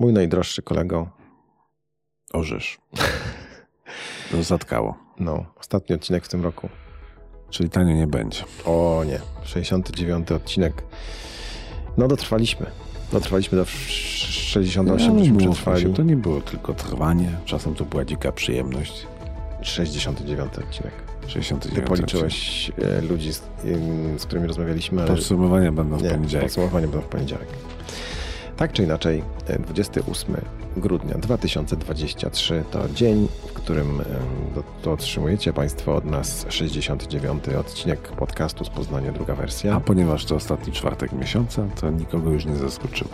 Mój najdroższy kolego. Orzesz. To zatkało. No, ostatni odcinek w tym roku. Czyli tanio nie będzie. O nie, 69 odcinek. No dotrwaliśmy. Dotrwaliśmy do 68, nie byśmy było, przetrwali. To nie było tylko trwanie, czasem to była dzika przyjemność. 69 odcinek. 69 Ty policzyłeś e, ludzi, z, z którymi rozmawialiśmy, ale Podsumowania będą w nie, poniedziałek. podsumowanie będą w poniedziałek. Tak czy inaczej, e, 28 grudnia 2023 to dzień, w którym em, do, to otrzymujecie Państwo od nas 69 odcinek podcastu z Poznania, druga wersja. A ponieważ to ostatni czwartek miesiąca, to nikogo już nie zaskoczymy.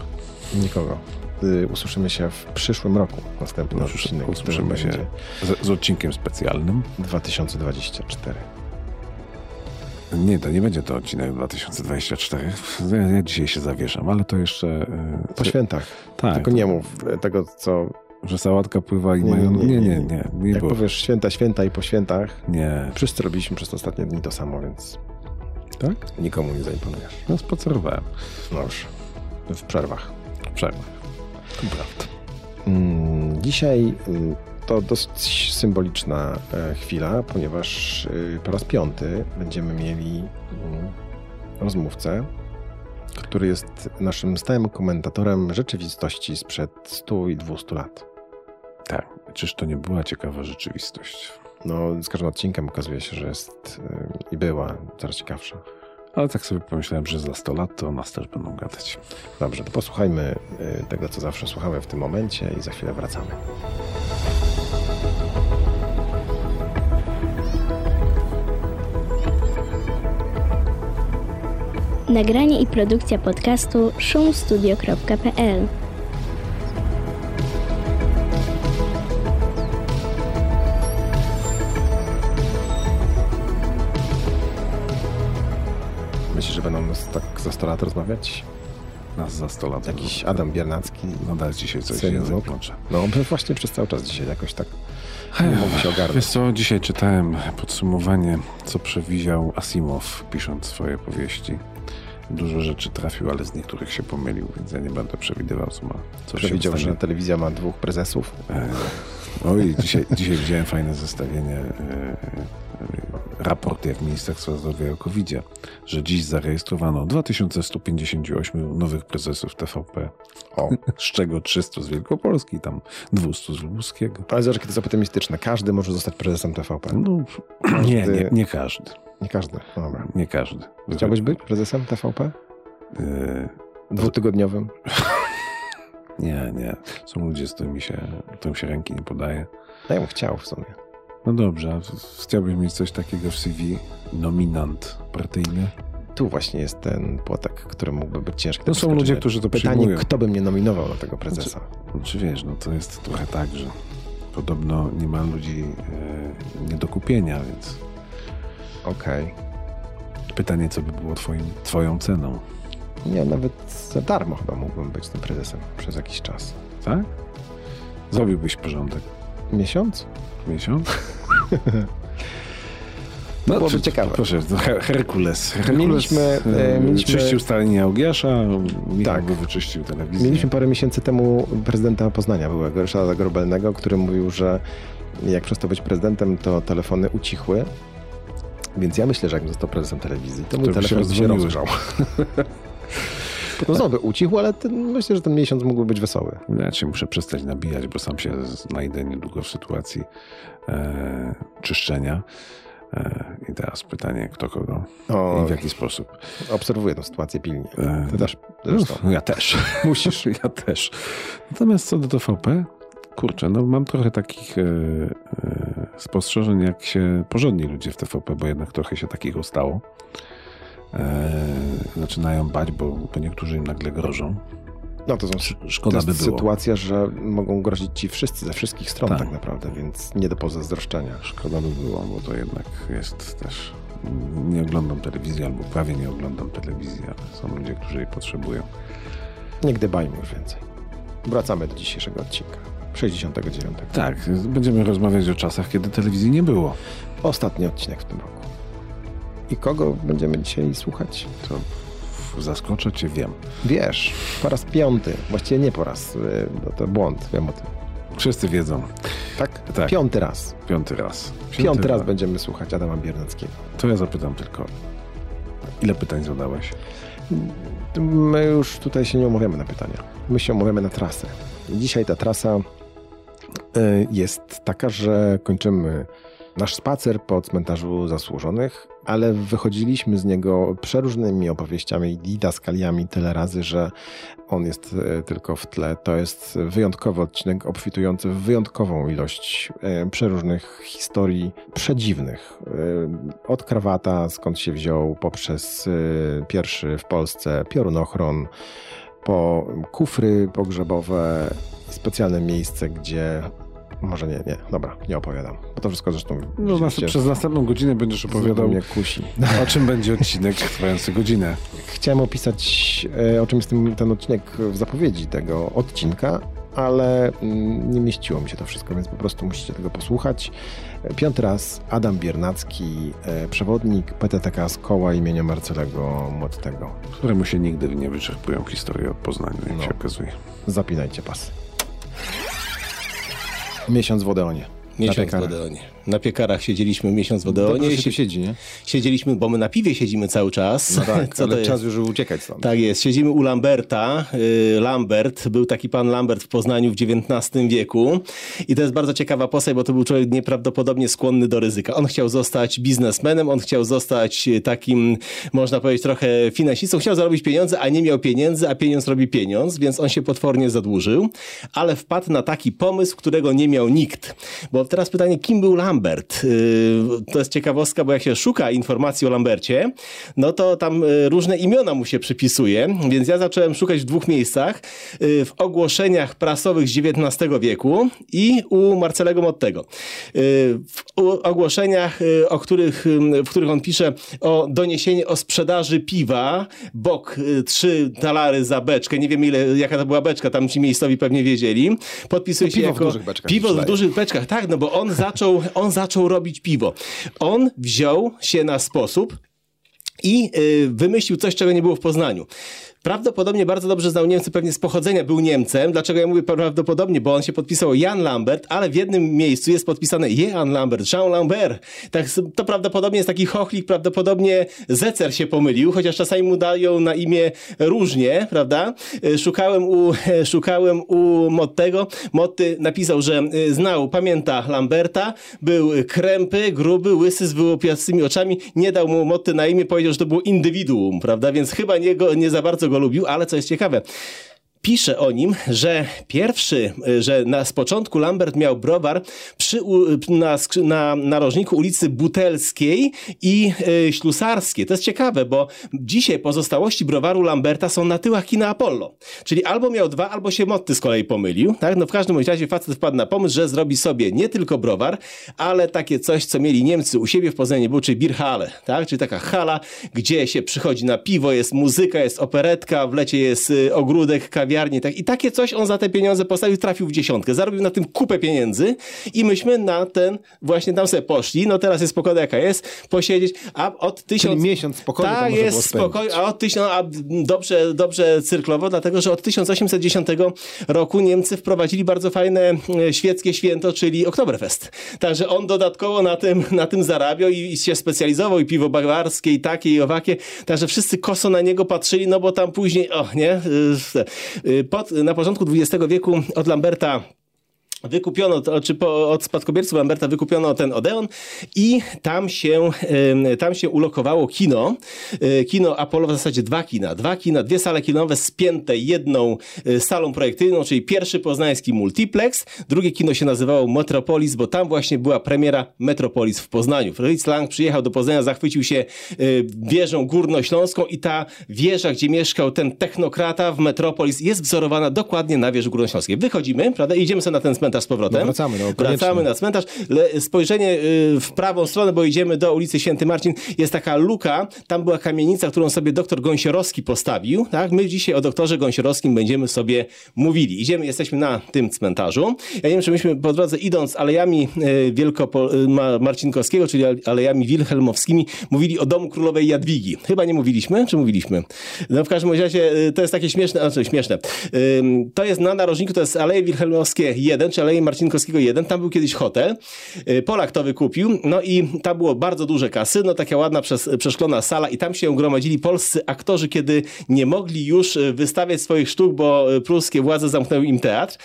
Nikogo. Y, Usłyszymy się w przyszłym roku. Następny Usłyszy- odcinek, Usłyszymy się z, z odcinkiem specjalnym. 2024. Nie, to nie będzie to odcinek 2024. Ja, dzisiaj się zawieszam, ale to jeszcze... e, Po świętach. Tak, Tylko nie mów tego, co... że sałatka pływa i Nie, mają... nie, Nie, nie, nie, nie. Jak było. powiesz święta, święta i po świętach, Nie. wszyscy robiliśmy przez ostatnie dni to samo, więc Tak? nikomu nie zaimponujesz. No spacerowałem. No już. W przerwach. Przerwę. To prawda. Mm, Dzisiaj mm, to dosyć symboliczna e, chwila, ponieważ y, po raz piąty będziemy mieli mm, rozmówcę, który jest naszym stałym komentatorem rzeczywistości sprzed 100 i 200 lat. Tak. Czyż to nie była ciekawa rzeczywistość? No, z każdym odcinkiem okazuje się, że jest y, i była coraz ciekawsza. Ale tak sobie pomyślałem, że za 100 lat to o nas też będą gadać. Dobrze, to posłuchajmy tego, co zawsze słuchamy w tym momencie i za chwilę wracamy. Nagranie i produkcja podcastu szumstudio.pl Myślisz, że będą nas tak za 100 lat rozmawiać? Nas za 100 lat. Jakiś Adam Biernacki. Nadal dzisiaj coś mącze. No, on właśnie przez cały czas dzisiaj jakoś tak nie mógł się ogarnąć. Wiesz co, dzisiaj czytałem podsumowanie, co przewidział Asimov, pisząc swoje powieści. Dużo rzeczy trafił, ale z niektórych się pomylił, więc ja nie będę przewidywał, co ma. Co Przewidział, że telewizja ma dwóch prezesów. E, Oj, dzisiaj, dzisiaj widziałem fajne zestawienie, e, e, raport jak Ministerstwa Zdrowia o covid że dziś zarejestrowano 2158 nowych prezesów TVP, O, z czego 300 z Wielkopolski, tam 200 z Lubuskiego. ale zobacz, jakie to jest optymistyczne. Każdy może zostać prezesem TVP. No, nie, nie, nie każdy. Nie każdy. No Dobra. Nie każdy. Chciałbyś być prezesem TVP? E, Dwutygodniowym? nie, nie. Są ludzie, z którymi się, którym się ręki nie podaje. No ja bym chciał w sumie. No dobrze, a chciałbyś mieć coś takiego w CV? Nominant partyjny? Tu właśnie jest ten płotek, który mógłby być ciężki. No są ludzie, którzy to Pytanie, przyjmują. kto by mnie nominował na tego prezesa? No, czy wiesz, no to jest trochę tak, że podobno nie ma ludzi e, nie do kupienia, więc Okej. pytanie, co by było twoim, twoją ceną, Nie, nawet za darmo chyba mógłbym być tym prezesem przez jakiś czas. tak? Zrobiłbyś porządek. Miesiąc? Miesiąc? To byłoby czy- ciekawe. Proszę, to Her- Herkules. Herkules Mieliśmy, e, e, mieliśmy- czyścił Augiasza, Michał Tak. wyczyścił telewizję. Mieliśmy parę miesięcy temu prezydenta Poznania byłego, Ryszarda Grobelnego, który mówił, że jak przestał być prezydentem, to telefony ucichły. Więc ja myślę, że jakbym został prezesem telewizji, to mój To się telefon by się rozdzwoniły. rozgrzał. No znowu ucichł, ale ten, myślę, że ten miesiąc mógłby być wesoły. Ja cię muszę przestać nabijać, bo sam się znajdę niedługo w sytuacji e, czyszczenia. E, I teraz pytanie, kto kogo O, i w jaki sposób. obserwuję tę sytuację pilnie. E, Ty też zresztą. No, ja też. Musisz, ja też. Natomiast co do TVP, kurczę, no mam trochę takich e, e, spostrzeżeń, jak się porządni ludzie w TVP, bo jednak trochę się takiego stało. E, zaczynają bać, bo, bo niektórzy im nagle grożą. No to są to Szkoda jest by było. sytuacja, że mogą grozić ci wszyscy ze wszystkich stron tak, Tak. naprawdę, więc nie do pozazdroszczenia. Szkoda by było, bo to jednak jest też. Nie oglądam telewizji, albo prawie nie oglądam telewizji, ale są ludzie, którzy jej potrzebują. Nie gdybajmy już więcej. Wracamy do dzisiejszego odcinka. 69. Tak, będziemy rozmawiać o czasach, kiedy telewizji nie było. Ostatni odcinek w tym roku. I kogo będziemy dzisiaj słuchać? To. Zaskoczę cię, wiem. Wiesz, po raz piąty, właściwie nie po raz, y, no to błąd, wiem o tym. Wszyscy wiedzą. Tak? Tak. Piąty raz. Piąty raz. Piąty, raz będziemy słuchać Adama Biernackiego. To ja zapytam tylko, ile pytań zadałeś? My już tutaj się nie umawiamy na pytania. My się umawiamy na trasę. Dzisiaj ta trasa y, jest taka, że kończymy nasz spacer po cmentarzu zasłużonych, ale wychodziliśmy z niego przeróżnymi opowieściami i didaskaliami tyle razy, że on jest y, tylko w tle. To jest wyjątkowy odcinek obfitujący w wyjątkową ilość y, przeróżnych historii przedziwnych. Y, Od krawata, skąd się wziął, poprzez pierwszy w Polsce piorunochron, po kufry pogrzebowe, specjalne miejsce, gdzie może nie, nie, dobra, nie opowiadam. Bo to wszystko zresztą No, nas, widzieliście, przez następną godzinę będziesz opowiadał, mnie kusi. o czym będzie odcinek trwający godzinę. Chciałem opisać, e, o czym jest ten, ten odcinek w zapowiedzi tego odcinka, ale mm, nie mieściło mi się to wszystko, więc po prostu musicie tego posłuchać. Piąty raz Adam Biernacki, e, przewodnik PTTK z koła imienia Marcelego Młottego. Któremu się nigdy nie wyczerpują historie od Poznania, jak No. się okazuje. Zapinajcie pasy. Miesiąc w Odeonie. Miesiąc w. Odeonie. Na piekarach siedzieliśmy miesiąc w Dobrze Odeonie. się tu Sie- siedzi, nie? Siedzieliśmy, bo my na piwie siedzimy cały czas. No tak, Co ale czas już uciekać stąd. Tak jest, siedzimy u Lamberta. Y, Lambert, był taki pan Lambert w Poznaniu w XIX wieku i to jest bardzo ciekawa postać, bo to był człowiek nieprawdopodobnie skłonny do ryzyka. On chciał zostać biznesmenem, on chciał zostać y, takim, można powiedzieć, trochę finansistą, chciał zarobić pieniądze, a nie miał pieniędzy, a pieniądz robi pieniądz, więc on się potwornie zadłużył, ale wpadł na taki pomysł, którego nie miał nikt. Bo teraz pytanie, kim był Lambert? Y, To jest ciekawostka, bo jak się szuka informacji o Lambercie, no to tam y, różne imiona mu się przypisuje, więc ja zacząłem szukać w dwóch miejscach. y, W ogłoszeniach prasowych z XIX wieku i u Marcelego Mottego. W ogłoszeniach, o których, w których on pisze o doniesienie o sprzedaży piwa, bok trzy talary za beczkę, nie wiem ile, jaka to była beczka, tam ci miejscowi pewnie wiedzieli. Podpisuje To się piwo w jako dużych beczkach piwo w dużych beczkach, tak, no bo on zaczął, on zaczął robić piwo. On wziął się na sposób, i y, wymyślił coś, czego nie było w Poznaniu. Prawdopodobnie bardzo dobrze znał Niemcy, pewnie z pochodzenia był Niemcem. Dlaczego ja mówię prawdopodobnie? Bo on się podpisał Jan Lambert, ale w jednym miejscu jest podpisane Jean Lambert, Jean Lambert. Tak, to prawdopodobnie jest taki chochlik, prawdopodobnie Zecer się pomylił, chociaż czasami mu dają na imię różnie, prawda? Y, Szukałem u, szukałem u Mottego. Motty napisał, że y, znał, pamięta Lamberta, był krępy, gruby, łysy z wyłupiastymi oczami. Nie dał mu Motty na imię, powiedział, że to było indywiduum, prawda? Więc chyba nie, go, nie za bardzo go lubił, ale co jest ciekawe, pisze o nim, że pierwszy, y, że na, z początku Lambert miał browar przy, na, na narożniku ulicy Butelskiej i y, Ślusarskiej. To jest ciekawe, bo dzisiaj pozostałości browaru Lamberta są na tyłach kina Apollo. Czyli albo miał dwa, albo się Motty z kolei pomylił. Tak? No w każdym razie facet wpadł na pomysł, że zrobi sobie nie tylko browar, ale takie coś, co mieli Niemcy u siebie w Poznaniu, był, czyli Bierhalle, tak? czyli taka hala, gdzie się przychodzi na piwo, jest muzyka, jest operetka, w lecie jest y, ogródek, kawiarnie. Tak? I takie coś on za te pieniądze postawił, trafił w dziesiątkę. Zarobił na tym kupę pieniędzy i myśmy na ten, właśnie tam sobie poszli. No teraz jest pogoda jaka jest, posiedzieć, a od tysiąc... Czyli miesiąc spokojnie Tak, jest spokojnie, a od tysiąc, a dobrze, dobrze cyrklowo, dlatego że od 1810 roku Niemcy wprowadzili bardzo fajne e, świeckie święto, czyli Oktoberfest. Także on dodatkowo na tym, na tym zarabiał i, i się specjalizował, i piwo bawarskie, i takie, i owakie. Także wszyscy koso na niego patrzyli, no bo tam później, o nie, y, pod, na początku XX wieku od Lamberta Wykupiono, to, czy po, od spadkobierców Lamberta wykupiono ten Odeon i tam się, tam się ulokowało kino. E, Kino Apollo, w zasadzie dwa kina. Dwa kina, dwie sale kinowe spięte jedną e, salą projekcyjną, czyli pierwszy poznański multiplex. Drugie kino się nazywało Metropolis, bo tam właśnie była premiera Metropolis w Poznaniu. Fritz Lang przyjechał do Poznania, zachwycił się e, wieżą górnośląską i ta wieża, gdzie mieszkał ten technokrata w Metropolis jest wzorowana dokładnie na wieży górnośląskiej. Wychodzimy, prawda, i idziemy sobie na ten cmentarz z powrotem. No wracamy, no, wracamy na cmentarz. Le, spojrzenie y, w prawą stronę, bo idziemy do ulicy Święty Marcin, jest taka luka, tam była kamienica, którą sobie doktor Gąsiorowski postawił, tak? My dzisiaj o doktorze Gąsiorowskim będziemy sobie mówili. Idziemy, jesteśmy na tym cmentarzu. Ja nie wiem, czy myśmy po drodze idąc alejami y, Wielkopo, y, Ma- Marcinkowskiego, czyli alejami wilhelmowskimi, mówili o domu królowej Jadwigi. Chyba nie mówiliśmy, czy mówiliśmy? No w każdym razie to jest takie śmieszne, znaczy śmieszne. To jest na narożniku, to jest Aleje Wilhelmowskie 1, czy Aleje Marcinkowskiego 1. Tam był kiedyś hotel. Y, Polak to wykupił, no i tam było bardzo duże kasyno, taka ładna przes- przeszklona sala i tam się gromadzili polscy aktorzy, kiedy nie mogli już y, wystawiać swoich sztuk, bo y, pruskie władze zamknęły im teatr.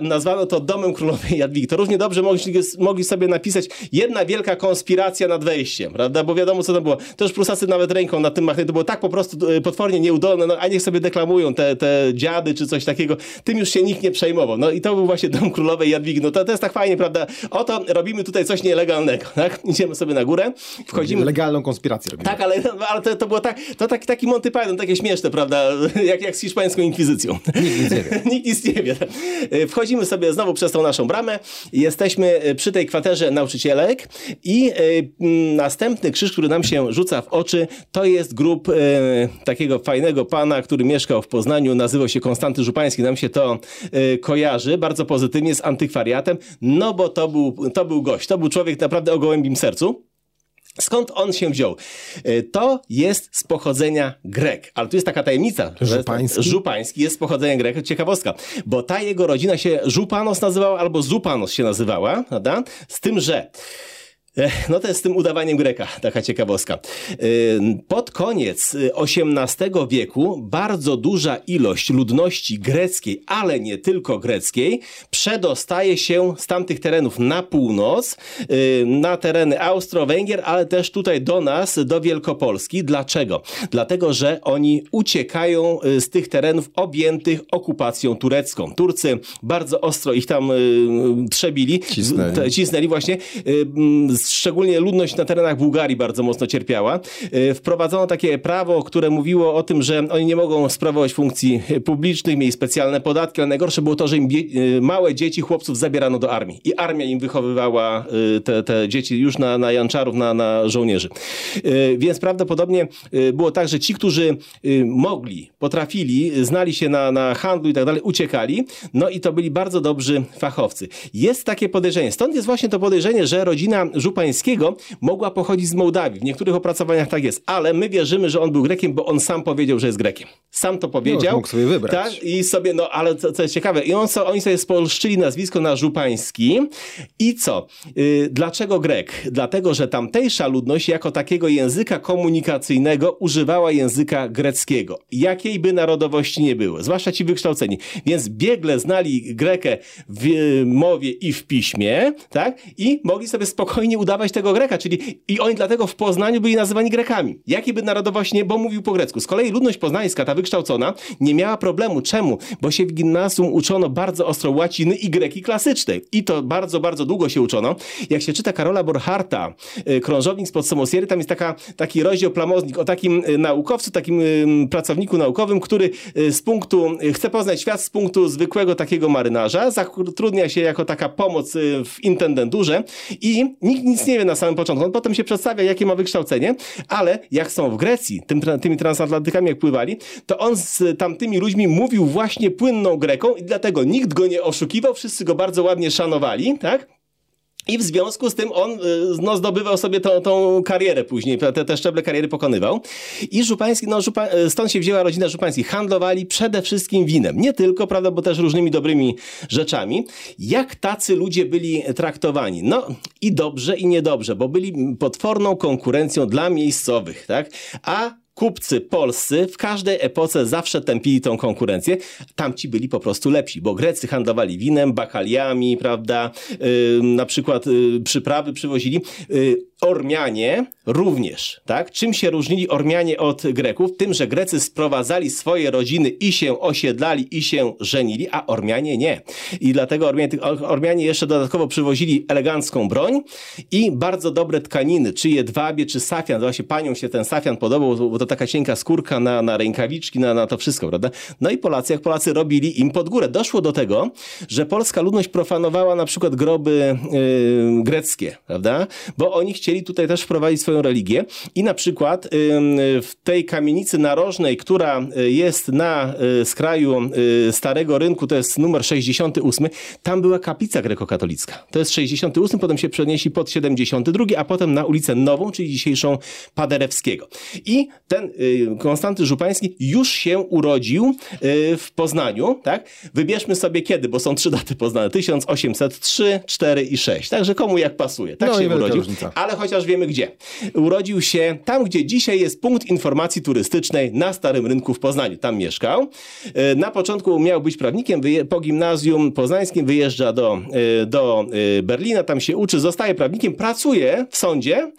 Nazwano to Domem Królowej Jadwigi. To równie dobrze mogli, mogli sobie napisać jedna wielka konspiracja nad wejściem, prawda? Bo wiadomo, co to było. Już Prusacy nawet ręką na tym machnęli. To było tak po prostu potwornie nieudolne, no a niech sobie deklamują te, te dziady czy coś takiego. Tym już się nikt nie przejmował. No i to był właśnie Dom Królowej Jadwigi. No to, to jest tak fajnie, prawda? Oto robimy tutaj coś nielegalnego, tak? Idziemy sobie na górę, wchodzimy... Legalną konspirację robimy. Tak, ale, ale to, to było tak, to taki, taki Monty Python, takie śmieszne, prawda? Jak, jak z hiszpańską inkwizycją. Nikt nic nie wie. Nikt nic nie wie. E, Wchodzimy sobie znowu przez tą naszą bramę. Jesteśmy e, przy tej kwaterze nauczycielek i e, następny krzyż, który nam się rzuca w oczy, to jest grób e, takiego fajnego pana, który mieszkał w Poznaniu, nazywał się Konstanty Żupański. Nam się to kojarzy bardzo pozytywnie z antykwariatem, no bo to był, to był gość, to był człowiek naprawdę o gołębim sercu. Skąd on się wziął? E, To jest z pochodzenia Grek. Ale tu jest taka tajemnica. że- Żupański? Żupański jest z pochodzenia Grek. Ciekawostka. Bo ta jego rodzina się Żupanos nazywała albo Zupanos się nazywała, prawda? Z tym, że No to jest z tym udawaniem Greka, taka ciekawostka. Ym, Pod koniec y, XVIII wieku bardzo duża ilość ludności greckiej, ale nie tylko greckiej, przedostaje się z tamtych terenów na północ, y, na tereny Austro-Węgier, ale też tutaj do nas, do Wielkopolski. Dlaczego? Dlatego, że oni uciekają y, z tych terenów objętych okupacją turecką. Turcy bardzo ostro ich tam y, trzebili, Cisnęli. Cisnęli właśnie. y, mm, Szczególnie ludność na terenach Bułgarii bardzo mocno cierpiała. Y, Wprowadzono takie prawo, które mówiło o tym, że oni nie mogą sprawować funkcji publicznych, mieli specjalne podatki, ale najgorsze było to, że im y, małe dzieci, chłopców zabierano do armii. I armia im wychowywała y, te, te dzieci już na, na janczarów, na, na żołnierzy. Więc prawdopodobnie było tak, że ci, którzy mogli, potrafili, znali się na, na handlu i tak dalej, uciekali. No i to byli bardzo dobrzy fachowcy. Jest takie podejrzenie. Stąd jest właśnie to podejrzenie, że rodzina Żupańskiego mogła pochodzić z Mołdawii. W niektórych opracowaniach tak jest, ale my wierzymy, że on był Grekiem, bo on sam powiedział, że jest Grekiem. Sam to powiedział. mógł sobie wybrać. Tak, i sobie, no ale co, co jest ciekawe, i on, oni sobie spolszczyli nazwisko na Żupański. I co? Yy, dlaczego Grek? Dlatego, że tamtejsza ludność jako takiego języka komunikacyjnego używała języka greckiego. Jakiej by narodowości nie było, zwłaszcza ci wykształceni. Więc biegle znali Grekę w y, mowie i w piśmie, tak? I mogli sobie spokojnie udawać tego Greka, czyli i oni dlatego w Poznaniu byli nazywani Grekami. Jakiej by narodowości nie, bo mówił po grecku. Z kolei ludność poznańska, ta wykształcona, nie miała problemu. Czemu? Bo się w gimnazjum uczono bardzo ostro łaciny i greki klasycznej. I to bardzo, bardzo długo się uczono. Jak się czyta Karola Borcharta, y, Krążownik z Podsumosiery, tam jest taka, taki rozdział plamoznik o takim y, naukowcu, takim pracowniku naukowym, który y, z punktu, chce poznać świat z punktu zwykłego takiego marynarza, zatrudnia się jako taka pomoc w intendenturze i nikt nic nie wie na samym początku. On potem się przedstawia, jakie ma wykształcenie, ale jak są w Grecji, tym, tymi transatlantykami jak pływali, to on z tamtymi ludźmi mówił właśnie płynną greką i dlatego nikt go nie oszukiwał, wszyscy go bardzo ładnie szanowali, tak? I w związku z tym on y, no, zdobywał sobie tą, tą karierę później, te, te szczeble kariery pokonywał. I Żupański, no Żupa, y, stąd się wzięła rodzina Żupańskich. Handlowali przede wszystkim winem. Nie tylko, prawda, bo też różnymi dobrymi rzeczami. Jak tacy ludzie byli traktowani? No i dobrze, i niedobrze, bo byli potworną konkurencją dla miejscowych, tak? A kupcy polscy w każdej epoce zawsze tępili tą konkurencję. Tamci byli po prostu lepsi, bo Grecy handlowali winem, bakaliami, prawda, yy, na przykład yy, przyprawy przywozili. Yy, Ormianie również, tak? Czym się różnili Ormianie od Greków? Tym, że Grecy sprowadzali swoje rodziny i się osiedlali i się żenili, a Ormianie nie. I dlatego Ormianie, Ormianie jeszcze dodatkowo przywozili elegancką broń i bardzo dobre tkaniny, czy jedwabie, czy safian. Właśnie paniom się ten safian podobał, bo to taka cienka skórka na, na rękawiczki, na, na to wszystko, prawda? No i Polacy, jak Polacy robili im pod górę. Doszło do tego, że polska ludność profanowała na przykład groby yy, greckie, prawda? Bo oni chcieli tutaj też wprowadzić swoją religię i na przykład yy, w tej kamienicy narożnej, która jest na yy, skraju y, Starego Rynku, to jest numer 68, tam była kaplica grekokatolicka. To jest 68, potem się przenieśli pod 72, a potem na ulicę Nową, czyli dzisiejszą Paderewskiego. I ten y, Konstanty Żupański już się urodził y, w Poznaniu, tak? Wybierzmy sobie kiedy, bo są trzy daty poznane. 1803, 4 i 6. Także komu jak pasuje. Tak No się urodził. różnica. Ale chociaż wiemy gdzie. Urodził się tam, gdzie dzisiaj jest punkt informacji turystycznej na Starym Rynku w Poznaniu. Tam mieszkał. E, Na początku miał być prawnikiem, po gimnazjum poznańskim wyjeżdża do, do Berlina, tam się uczy, zostaje prawnikiem, pracuje w sądzie,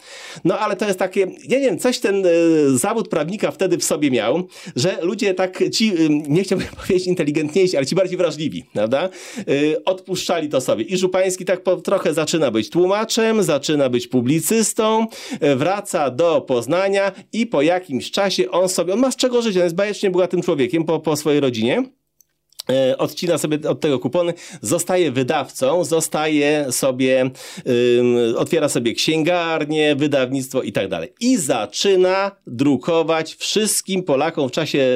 no ale to jest takie, ja nie wiem, coś ten e, prawnika wtedy w sobie miał, że ludzie tak ci, e, nie chciałbym powiedzieć inteligentniejsi, ale ci bardziej wrażliwi, prawda, E, odpuszczali to sobie. I Żupański tak po, trochę zaczyna być tłumaczem, zaczyna być publicystą, e, wraca do Poznania i po jakimś czasie on sobie, on ma z czego żyć, on jest bajecznie bogatym człowiekiem po, po swojej rodzinie. E, Odcina sobie od tego kupony, zostaje wydawcą, zostaje sobie, otwiera sobie księgarnię, wydawnictwo i tak dalej. I zaczyna drukować wszystkim Polakom w czasie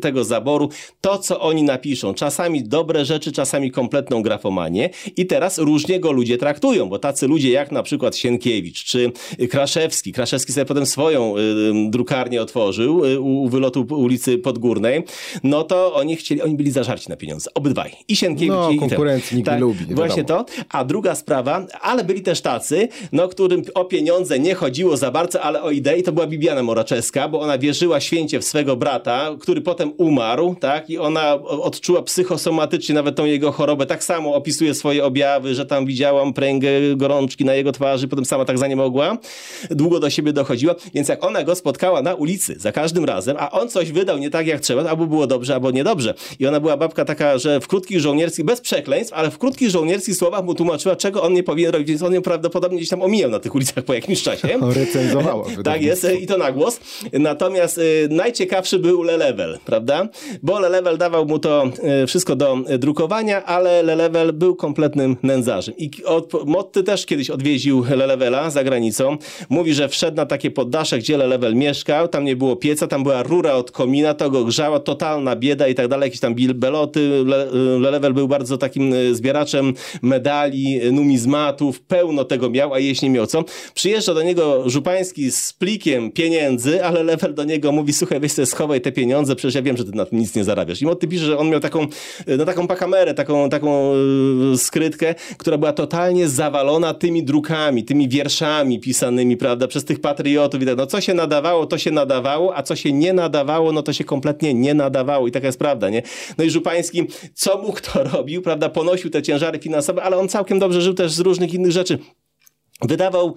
tego zaboru to, co oni napiszą. Czasami dobre rzeczy, czasami kompletną grafomanię. I teraz różnie go ludzie traktują, bo tacy ludzie jak na przykład Sienkiewicz czy Kraszewski. Kraszewski sobie potem swoją drukarnię otworzył y, u, u wylotu ulicy Podgórnej. No to oni chcieli, oni byli zażarci na pieniądze. Obydwaj. I Sienkiewicz No, i- konkurencji nikt nie lubi, nie Właśnie to. A druga sprawa, ale byli też tacy, no, którym o pieniądze nie chodziło za bardzo, ale o idei, to była Bibiana Moraczewska, bo ona wierzyła święcie w swego brata, który potem umarł, tak? I ona odczuła psychosomatycznie nawet tą jego chorobę. Tak samo opisuje swoje objawy, że tam widziałam pręgę gorączki na jego twarzy, potem sama tak za nie mogła. Długo do siebie dochodziła, więc jak ona go spotkała na ulicy za każdym razem, a on coś wydał nie tak jak trzeba, albo było dobrze, albo niedobrze. I ona była babka taka, że w krótkich żołnierskich, bez przekleństw, ale w krótkich żołnierskich słowach mu tłumaczyła, czego on nie powinien robić, więc on ją prawdopodobnie gdzieś tam omijał na tych ulicach po jakimś czasie. Recenzowała Tak jest i to na głos. Natomiast y, najciekawszy był Lelevel, prawda? Bo Lelevel dawał mu to y, wszystko do y, drukowania, ale Lelevel był kompletnym nędzarzem. I od, Motty też kiedyś odwiedził Lelevela za granicą. Mówi, że wszedł na takie poddasze, gdzie Lelevel mieszkał, tam nie było pieca, tam była rura od komina, to go grzała, totalna bieda i tak dalej, jakieś tam bil- beloty. Le, był bardzo takim y, zbieraczem medali, y, numizmatów, pełno tego miał, a jeść nie miał co. Przyjeżdża do niego Żupański z plikiem pieniędzy, ale Lewel do niego mówi, słuchaj, weź sobie schowaj te pieniądze, przecież ja wiem, że ty na tym nic nie zarabiasz. I Motty pisze, że on miał taką, y, no taką pakamerę, taką, taką skrytkę, która była totalnie zawalona tymi drukami, tymi wierszami pisanymi, prawda, przez tych patriotów i tak. No co się nadawało, to się nadawało, a co się nie nadawało, no to się kompletnie nie nadawało i taka jest prawda, nie? No i Żupański, co mógł, to robił, prawda, ponosił te ciężary finansowe, ale on całkiem dobrze żył też z różnych innych rzeczy. Wydawał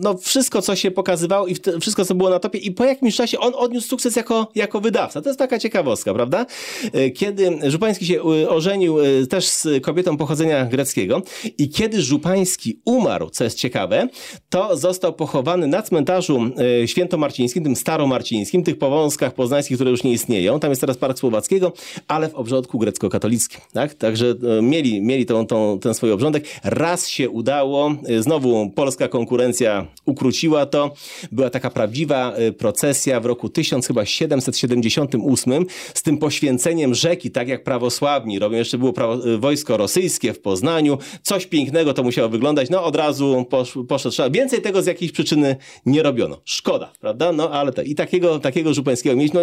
no, wszystko, co się pokazywało i wszystko, co było na topie i po jakimś czasie on odniósł sukces jako, jako wydawca. To jest taka ciekawostka, prawda? Y, Kiedy Żupański się y, ożenił y, też z kobietą pochodzenia greckiego i kiedy Żupański umarł, co jest ciekawe, to został pochowany na cmentarzu y, świętomarcińskim, tym staromarcińskim, tych powązkach poznańskich, które już nie istnieją. Tam jest teraz Park Słowackiego, ale w obrządku grecko-katolickim. Tak? Także mieli, mieli tą, tą, ten swój obrządek. Raz się udało, y, znowu polska konkurencja ukróciła to. Była taka prawdziwa y, procesja w roku 1778 z tym poświęceniem rzeki, tak jak prawosławni robią. Jeszcze było prawo, y, wojsko rosyjskie w Poznaniu. Coś pięknego to musiało wyglądać. No od razu posz, poszedł. Więcej tego z jakiejś przyczyny nie robiono. Szkoda, prawda? No ale to, i takiego, takiego Żupańskiego mieć, no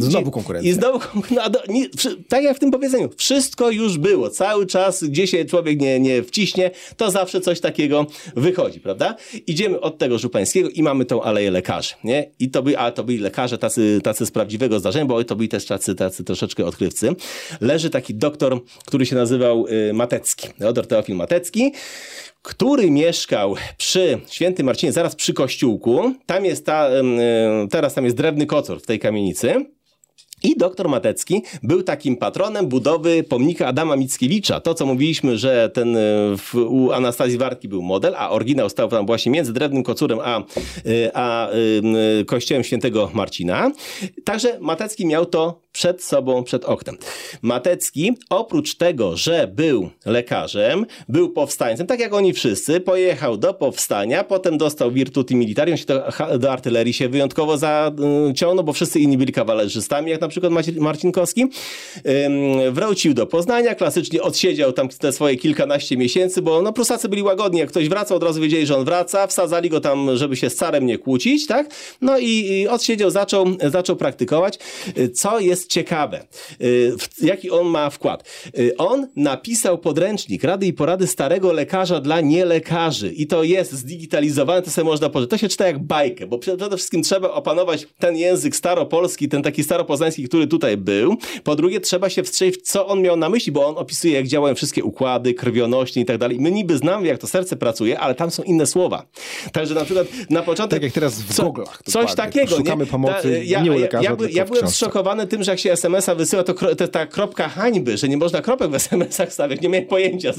Znowu konkurencja. I znowu, no, a do, nie, tak jak w tym powiedzeniu, wszystko już było. Cały czas, gdzie się człowiek nie, nie wciśnie, to zawsze coś takiego wychodzi, prawda? Idziemy od tego Żupańskiego i mamy tą aleję lekarzy, nie? I to by, ale to byli lekarze tacy, tacy z prawdziwego zdarzenia, bo to byli też tacy, tacy troszeczkę odkrywcy. Leży taki doktor, który się nazywał y, Matecki, Teodor Teofil Matecki, który mieszkał przy Świętym Marcinie, zaraz przy kościółku. Tam jest ta, y, teraz tam jest drewny kocor w tej kamienicy. I doktor Matecki był takim patronem budowy pomnika Adama Mickiewicza. To, co mówiliśmy, że ten e, w, u Anastazji Wartki był model, a oryginał stał tam właśnie między Drewnym Kocurem a, e, a y, kościołem świętego Marcina. Także Matecki miał to przed sobą, przed oknem. Matecki, oprócz tego, że był lekarzem, był powstańcem, tak jak oni wszyscy, pojechał do powstania, potem dostał virtuti militari, on się do, do artylerii się wyjątkowo zaciągnął, bo wszyscy inni byli kawalerzystami, jak na przykład Marcinkowski. Wrócił do Poznania, klasycznie odsiedział tam te swoje kilkanaście miesięcy, bo no Prusacy byli łagodni, jak ktoś wracał, od razu wiedzieli, że on wraca, wsadzali go tam, żeby się z carem nie kłócić, tak? No i, i odsiedział, zaczął, zaczął praktykować. Co jest ciekawe, y, jaki on ma wkład? Y, on napisał podręcznik Rady i Porady Starego Lekarza dla nielekarzy i to jest zdigitalizowane, to sobie można pożyć. To się czyta jak bajkę, bo przede wszystkim trzeba opanować ten język staropolski, ten taki staropoznański, który tutaj był. Po drugie, trzeba się wstrzelić, co on miał na myśli, bo on opisuje, jak działają wszystkie układy, krwionośnie i tak dalej. My niby znamy, jak to serce pracuje, ale tam są inne słowa. Także na przykład na początek... Tak jak teraz w co, Google'ach. Coś takiego. Szukamy nie? pomocy ja, nie u ja, lekarza, ja, ja w byłem zszokowany tym, że jak się SMS-a wysyła, to, kro, ta kropka hańby, że nie można kropek w SMS-ach stawiać. Nie miałem pojęcia.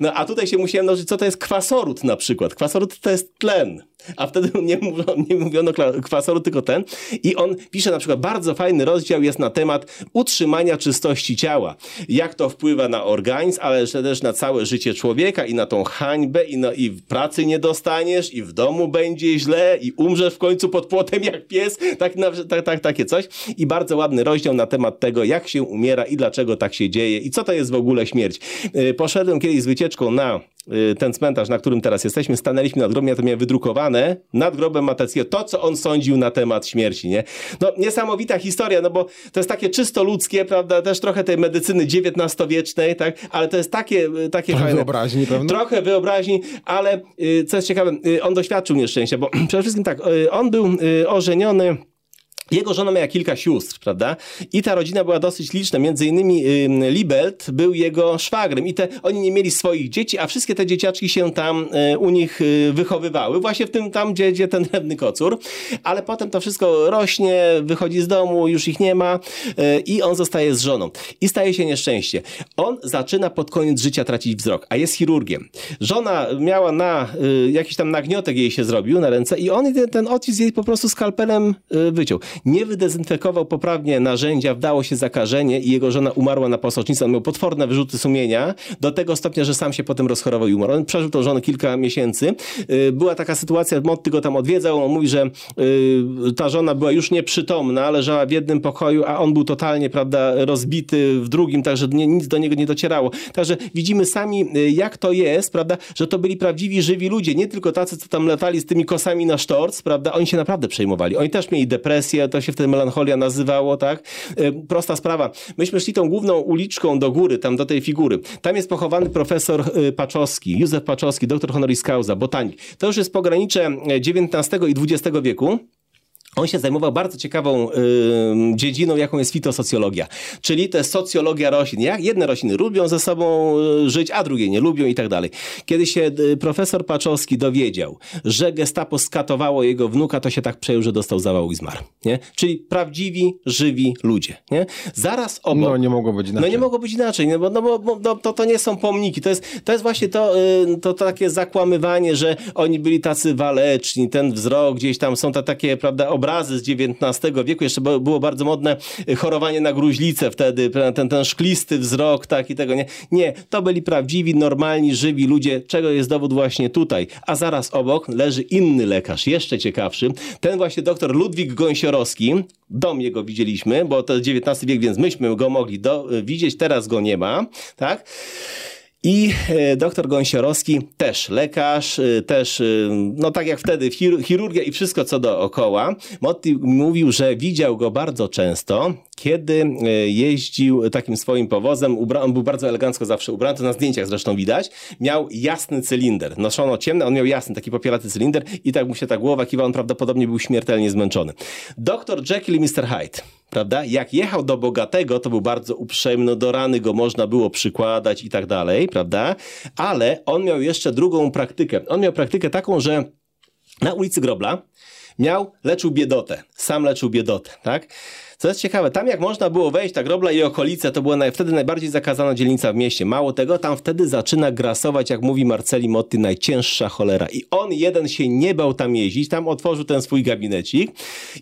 No a tutaj się musiałem nauczyć, co to jest kwasorut na przykład. Kwasorut to jest tlen. A wtedy nie mówiono, nie mówiono kwasoru, tylko ten. I on pisze na przykład, bardzo fajny rozdział jest na temat utrzymania czystości ciała. Jak to wpływa na organizm, ale też na całe życie człowieka i na tą hańbę i, no, i pracy nie dostaniesz, i w domu będzie źle, i umrzesz w końcu pod płotem jak pies. Tak, tak, tak, takie coś. I bardzo ładny rozdział na temat tego, jak się umiera i dlaczego tak się dzieje i co to jest w ogóle śmierć. Y, poszedłem kiedyś z wycieczką na y, ten cmentarz, na którym teraz jesteśmy, stanęliśmy nad grobem, ja to miałem wydrukowane, nad grobem Mateckiego, to co on sądził na temat śmierci, nie? No niesamowita historia, no bo to jest takie czysto ludzkie, prawda, też trochę tej medycyny XIX-wiecznej, tak, ale to jest takie, y, takie Trochę fajne. wyobraźni pewno. Trochę wyobraźni, ale co jest ciekawe, on doświadczył nieszczęścia, bo przede wszystkim tak, on był ożeniony jego żona miała kilka sióstr, prawda? I ta rodzina była dosyć liczna. Między innymi y, Libelt był jego szwagrem i te, oni nie mieli swoich dzieci, a wszystkie te dzieciaczki się tam y, u nich y, wychowywały. Właśnie w tym tam, gdzie, gdzie ten drewny kocur. Ale potem to wszystko rośnie, wychodzi z domu, już ich nie ma y, i on zostaje z żoną. I staje się nieszczęście. On zaczyna pod koniec życia tracić wzrok, a jest chirurgiem. Żona miała na, y, jakiś tam nagniotek jej się zrobił na ręce i on ten, ten odcisk jej po prostu skalpelem y, wyciął nie wydezynfekował poprawnie narzędzia, wdało się zakażenie i jego żona umarła na posocznicę. On miał potworne wyrzuty sumienia, do tego stopnia, że sam się potem rozchorował i umarł. On przeżył tą żonę kilka miesięcy. Y, była taka sytuacja, Motty go tam odwiedzał, on mówi, że y, ta żona była już nieprzytomna, leżała w jednym pokoju, a on był totalnie, prawda, rozbity w drugim, także nic do niego nie docierało. Także widzimy sami, y, jak to jest, prawda, że to byli prawdziwi, żywi ludzie, nie tylko tacy, co tam latali z tymi kosami na sztorc, prawda, oni się naprawdę przejmowali. Oni też mieli depresję, to się wtedy melancholia nazywało, tak? Prosta sprawa. Myśmy szli tą główną uliczką do góry, tam do tej figury. Tam jest pochowany profesor Paczowski, Józef Paczowski, doktor honoris causa, botanik. To już jest pogranicze XIX i XX wieku. On się zajmował bardzo ciekawą y, dziedziną, jaką jest fitosocjologia, czyli to jest socjologia roślin. Jak jedne rośliny lubią ze sobą y, żyć, a drugie nie lubią i tak dalej. Kiedy się y, profesor Paczowski dowiedział, że gestapo skatowało jego wnuka, to się tak przejął, że dostał zawału i zmarł. Nie? Czyli prawdziwi, żywi ludzie. Nie? Zaraz obok... No nie mogło być inaczej. No nie mogło być inaczej, no bo, no bo, no, to, to nie są pomniki. To jest, to jest właśnie to, y, to, to takie zakłamywanie, że oni byli tacy waleczni, ten wzrok gdzieś tam, są to takie, prawda, obrazy z XIX wieku, jeszcze było bardzo modne chorowanie na gruźlicę wtedy, ten, ten szklisty wzrok, tak i tego nie. Nie, to byli prawdziwi, normalni, żywi ludzie, czego jest dowód właśnie tutaj. A zaraz obok leży inny lekarz, jeszcze ciekawszy, ten właśnie doktor Ludwik Gąsiorowski, dom jego widzieliśmy, bo to jest XIX wiek, więc myśmy go mogli do, widzieć, teraz go nie ma, tak? I doktor Gąsiorowski, też lekarz, też, no tak jak wtedy, chirurgia i wszystko co dookoła. Motti mówił, że widział go bardzo często, kiedy jeździł takim swoim powozem. On był bardzo elegancko zawsze ubrany, to na zdjęciach zresztą widać. Miał jasny cylinder. Noszono ciemny, on miał jasny, taki popielaty cylinder i tak mu się ta głowa kiwała, on prawdopodobnie był śmiertelnie zmęczony. Doktor Jekyll i Mr. Hyde prawda? Jak jechał do bogatego, to był bardzo uprzejmy, no do rany go można było przykładać i tak dalej, prawda? Ale on miał jeszcze drugą praktykę. On miał praktykę taką, że na ulicy Grobla miał, leczył biedotę. Sam leczył biedotę, tak? Co jest ciekawe, tam jak można było wejść, tak Grobla i okolice, to była wtedy najbardziej zakazana dzielnica w mieście. Mało tego, tam wtedy zaczyna grasować, jak mówi Marceli Motti, najcięższa cholera. I on jeden się nie bał tam jeździć, tam otworzył ten swój gabinecik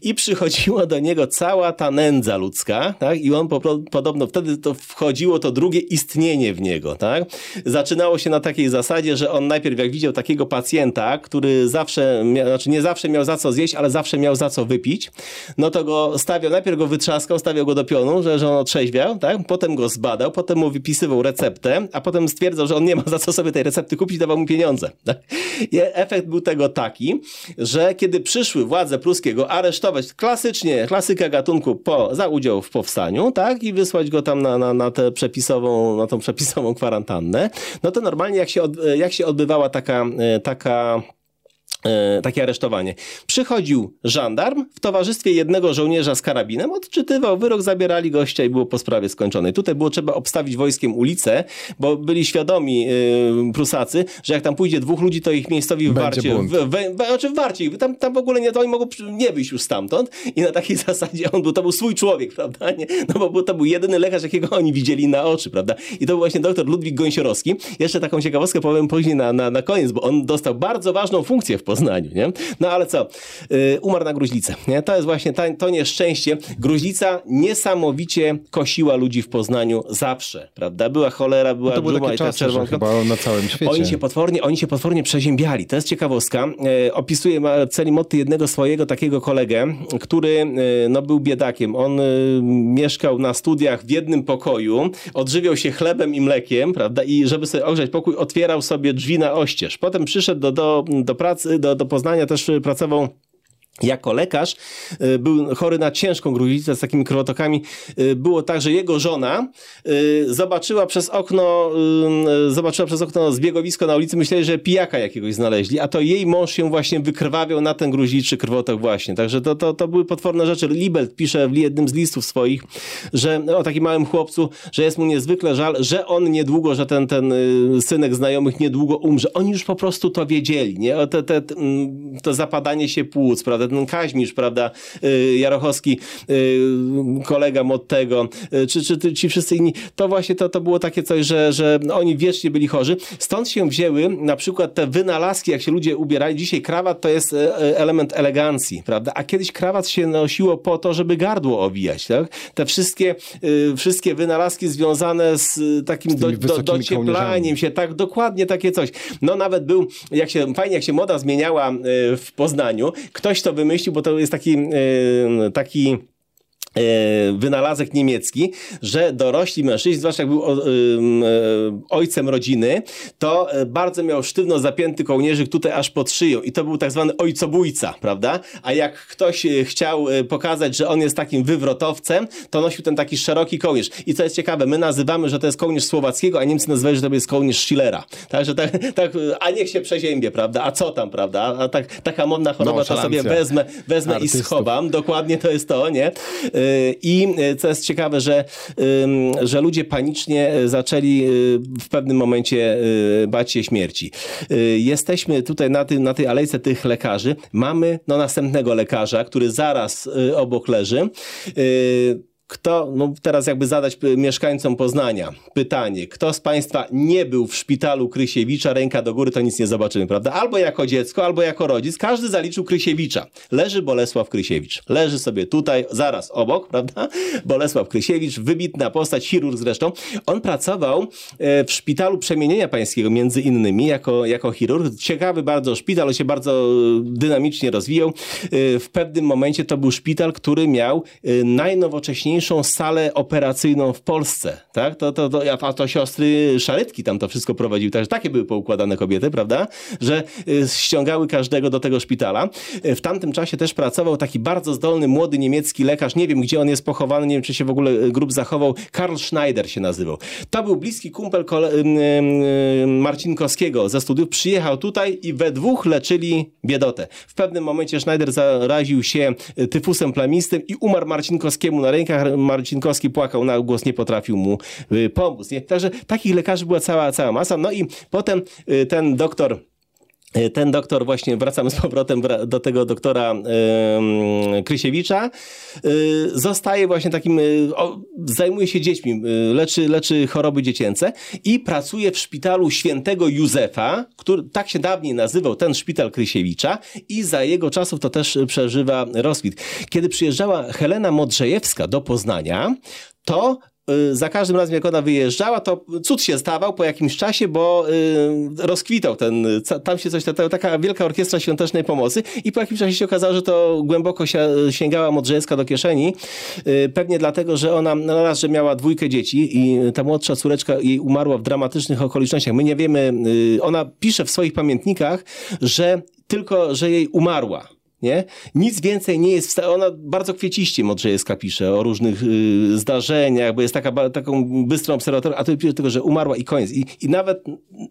i przychodziła do niego cała ta nędza ludzka, tak? I on po, podobno wtedy to wchodziło to drugie istnienie w niego, tak? Zaczynało się na takiej zasadzie, że on najpierw jak widział takiego pacjenta, który zawsze, mia, znaczy nie zawsze miał za co zjeść, ale zawsze miał za co wypić, no to go stawiał, najpierw go wytrzaskał, stawiał go do pionu, że, że on otrzeźwiał, tak? Potem go zbadał, potem mu wypisywał receptę, a potem stwierdzał, że on nie ma za co sobie tej recepty kupić, dawał mu pieniądze. Tak? I efekt był tego taki, że kiedy przyszły władze pruskiego aresztować klasycznie, klasyka gatunku po, za udział w powstaniu, tak? I wysłać go tam na, na, na tę przepisową, na tą przepisową kwarantannę, no to normalnie jak się, od, jak się odbywała taka, taka E, takie aresztowanie. Przychodził żandarm w towarzystwie jednego żołnierza z karabinem, odczytywał wyrok, zabierali gościa i było po sprawie skończonej. Tutaj było trzeba obstawić wojskiem ulicę, bo byli świadomi yy, Prusacy, że jak tam pójdzie dwóch ludzi, to ich miejscowi w Warcie, w, w, w, znaczy w Warcie, tam, tam w ogóle nie, to oni mogą nie wyjść już stamtąd i na takiej zasadzie on był, to był swój człowiek, prawda? Nie? No bo to był jedyny lekarz, jakiego oni widzieli na oczy, prawda? I to był właśnie doktor Ludwik Gąsiorowski. Jeszcze taką ciekawostkę powiem później na, na, na koniec, bo on dostał bardzo ważną funkcję w Poznaniu, nie? No ale co? Yy, umarł na gruźlicę, nie? To jest właśnie ta, to nieszczęście. Gruźlica niesamowicie kosiła ludzi w Poznaniu zawsze, prawda? Była cholera, była no to dżuma i ta czerwonka. Chyba na całym świecie. Oni się potwornie, oni się potwornie przeziębiali. To jest ciekawostka. Yy, opisuje Celimoty jednego swojego takiego kolegę, który yy, no, był biedakiem. On y, mieszkał na studiach w jednym pokoju, odżywiał się chlebem i mlekiem, prawda? I żeby sobie ogrzać pokój, otwierał sobie drzwi na oścież. Potem przyszedł do, do, do pracy, do, do Poznania też pracował jako lekarz y, był chory na ciężką gruźlicę z takimi krwotokami. Y, było tak, że jego żona y, zobaczyła przez okno, zobaczyła przez okno zbiegowisko na ulicy, myśleli, że pijaka jakiegoś znaleźli, a to jej mąż się właśnie wykrwawiał na ten gruźliczy krwotok właśnie. Także to, to, to były potworne rzeczy. Libelt pisze w jednym z listów swoich, że o takim małym chłopcu, że jest mu niezwykle żal, że on niedługo, że ten, ten synek znajomych niedługo umrze. Oni już po prostu to wiedzieli, nie? Te, te, to zapadanie się płuc, prawda? Ten Kaźmisz, prawda, y, Jarochowski, y, kolega Mottego, y, czy, czy ci wszyscy inni, to właśnie to, to było takie coś, że, że oni wiecznie byli chorzy. Stąd się wzięły na przykład te wynalazki, jak się ludzie ubierali. Dzisiaj krawat to jest element elegancji, prawda, a kiedyś krawat się nosiło po to, żeby gardło owijać, tak? Te wszystkie, wszystkie wynalazki związane z takim z do, do, docieplaniem się, tak, dokładnie takie coś. No nawet był, jak się, fajnie jak się moda zmieniała w Poznaniu, ktoś to wymyślił, bo to jest taki, e, taki wynalazek niemiecki, że dorośli mężczyźni, zwłaszcza jak był e, ojcem rodziny, to e, bardzo miał sztywno zapięty kołnierzyk tutaj aż pod szyją i to był tak zwany ojcobójca, prawda? A jak ktoś chciał pokazać, że on jest takim wywrotowcem, to nosił ten taki szeroki kołnierz. I co jest ciekawe, my nazywamy, że to jest kołnierz słowackiego, a Niemcy nazywają, że to jest kołnierz Schillera. Także tak, tak a niech się przeziębie, prawda? A co tam, prawda? A tak, taka modna choroba, to sobie wezmę, wezmę i schowam. Dokładnie to jest to, nie? I e, co jest ciekawe, że, że ludzie panicznie e, zaczęli e, w pewnym momencie bać się śmierci. Jesteśmy tutaj na, tym, na tej alejce tych lekarzy. Mamy no, następnego lekarza, który zaraz obok leży. Kto, no teraz jakby zadać mieszkańcom Poznania pytanie, kto z Państwa nie był w szpitalu Krysiewicza, ręka do góry, to nic nie zobaczymy, prawda? Albo jako dziecko, albo jako rodzic, każdy zaliczył Krysiewicza. Leży Bolesław Krysiewicz. Leży sobie tutaj, zaraz obok, prawda? Bolesław Krysiewicz, wybitna postać, chirurg zresztą. On pracował e, w szpitalu przemienienia pańskiego, między innymi, jako, jako chirurg. Ciekawy bardzo szpital, on się bardzo dynamicznie rozwijał. E, w pewnym momencie to był szpital, który miał e, najnowocześniejsze najmniejszą salę operacyjną w Polsce, tak? To, to, to, a to siostry Szarytki tam to wszystko prowadziły, także takie były poukładane kobiety, prawda? Że y, ściągały każdego do tego szpitala. Y, w tamtym czasie też pracował taki bardzo zdolny, młody niemiecki lekarz, nie wiem gdzie on jest pochowany, nie wiem czy się w ogóle y, grób zachował, Karl Schneider się nazywał. To był bliski kumpel Marcinkowskiego ze studiów, przyjechał tutaj i we dwóch leczyli biedotę. W pewnym momencie Schneider zaraził się tyfusem plamistym i umarł Marcinkowskiemu na rękach, Marcinkowski płakał na głos, nie potrafił mu y, pomóc. Nie? Także takich lekarzy była cała, cała masa. No i potem y, ten doktor ten doktor, właśnie wracamy z powrotem do tego doktora Krysiewicza, yy, zostaje właśnie takim, o, zajmuje się dziećmi, leczy, leczy choroby dziecięce i pracuje w szpitalu świętego Józefa, który tak się dawniej nazywał ten szpital Krysiewicza i za jego czasów to też przeżywa rozkwit. Kiedy przyjeżdżała Helena Modrzejewska do Poznania, to za każdym razem, jak ona wyjeżdżała, to cud się stawał po jakimś czasie, bo y, rozkwitał ten, tam się coś, taka wielka orkiestra świątecznej pomocy i po jakimś czasie się okazało, że to głęboko sięgała Modrzejewska do kieszeni, y, pewnie dlatego, że ona no raz, że miała dwójkę dzieci i ta młodsza córeczka jej umarła w dramatycznych okolicznościach. My nie wiemy, ona pisze w swoich pamiętnikach, że tylko, że jej umarła nie? Nic więcej nie jest ona bardzo kwieciście Modrzejewska pisze o różnych y, zdarzeniach, bo jest taka, taką bystrą obserwatorem, a to pisze tylko, że umarła i koniec. I, i nawet,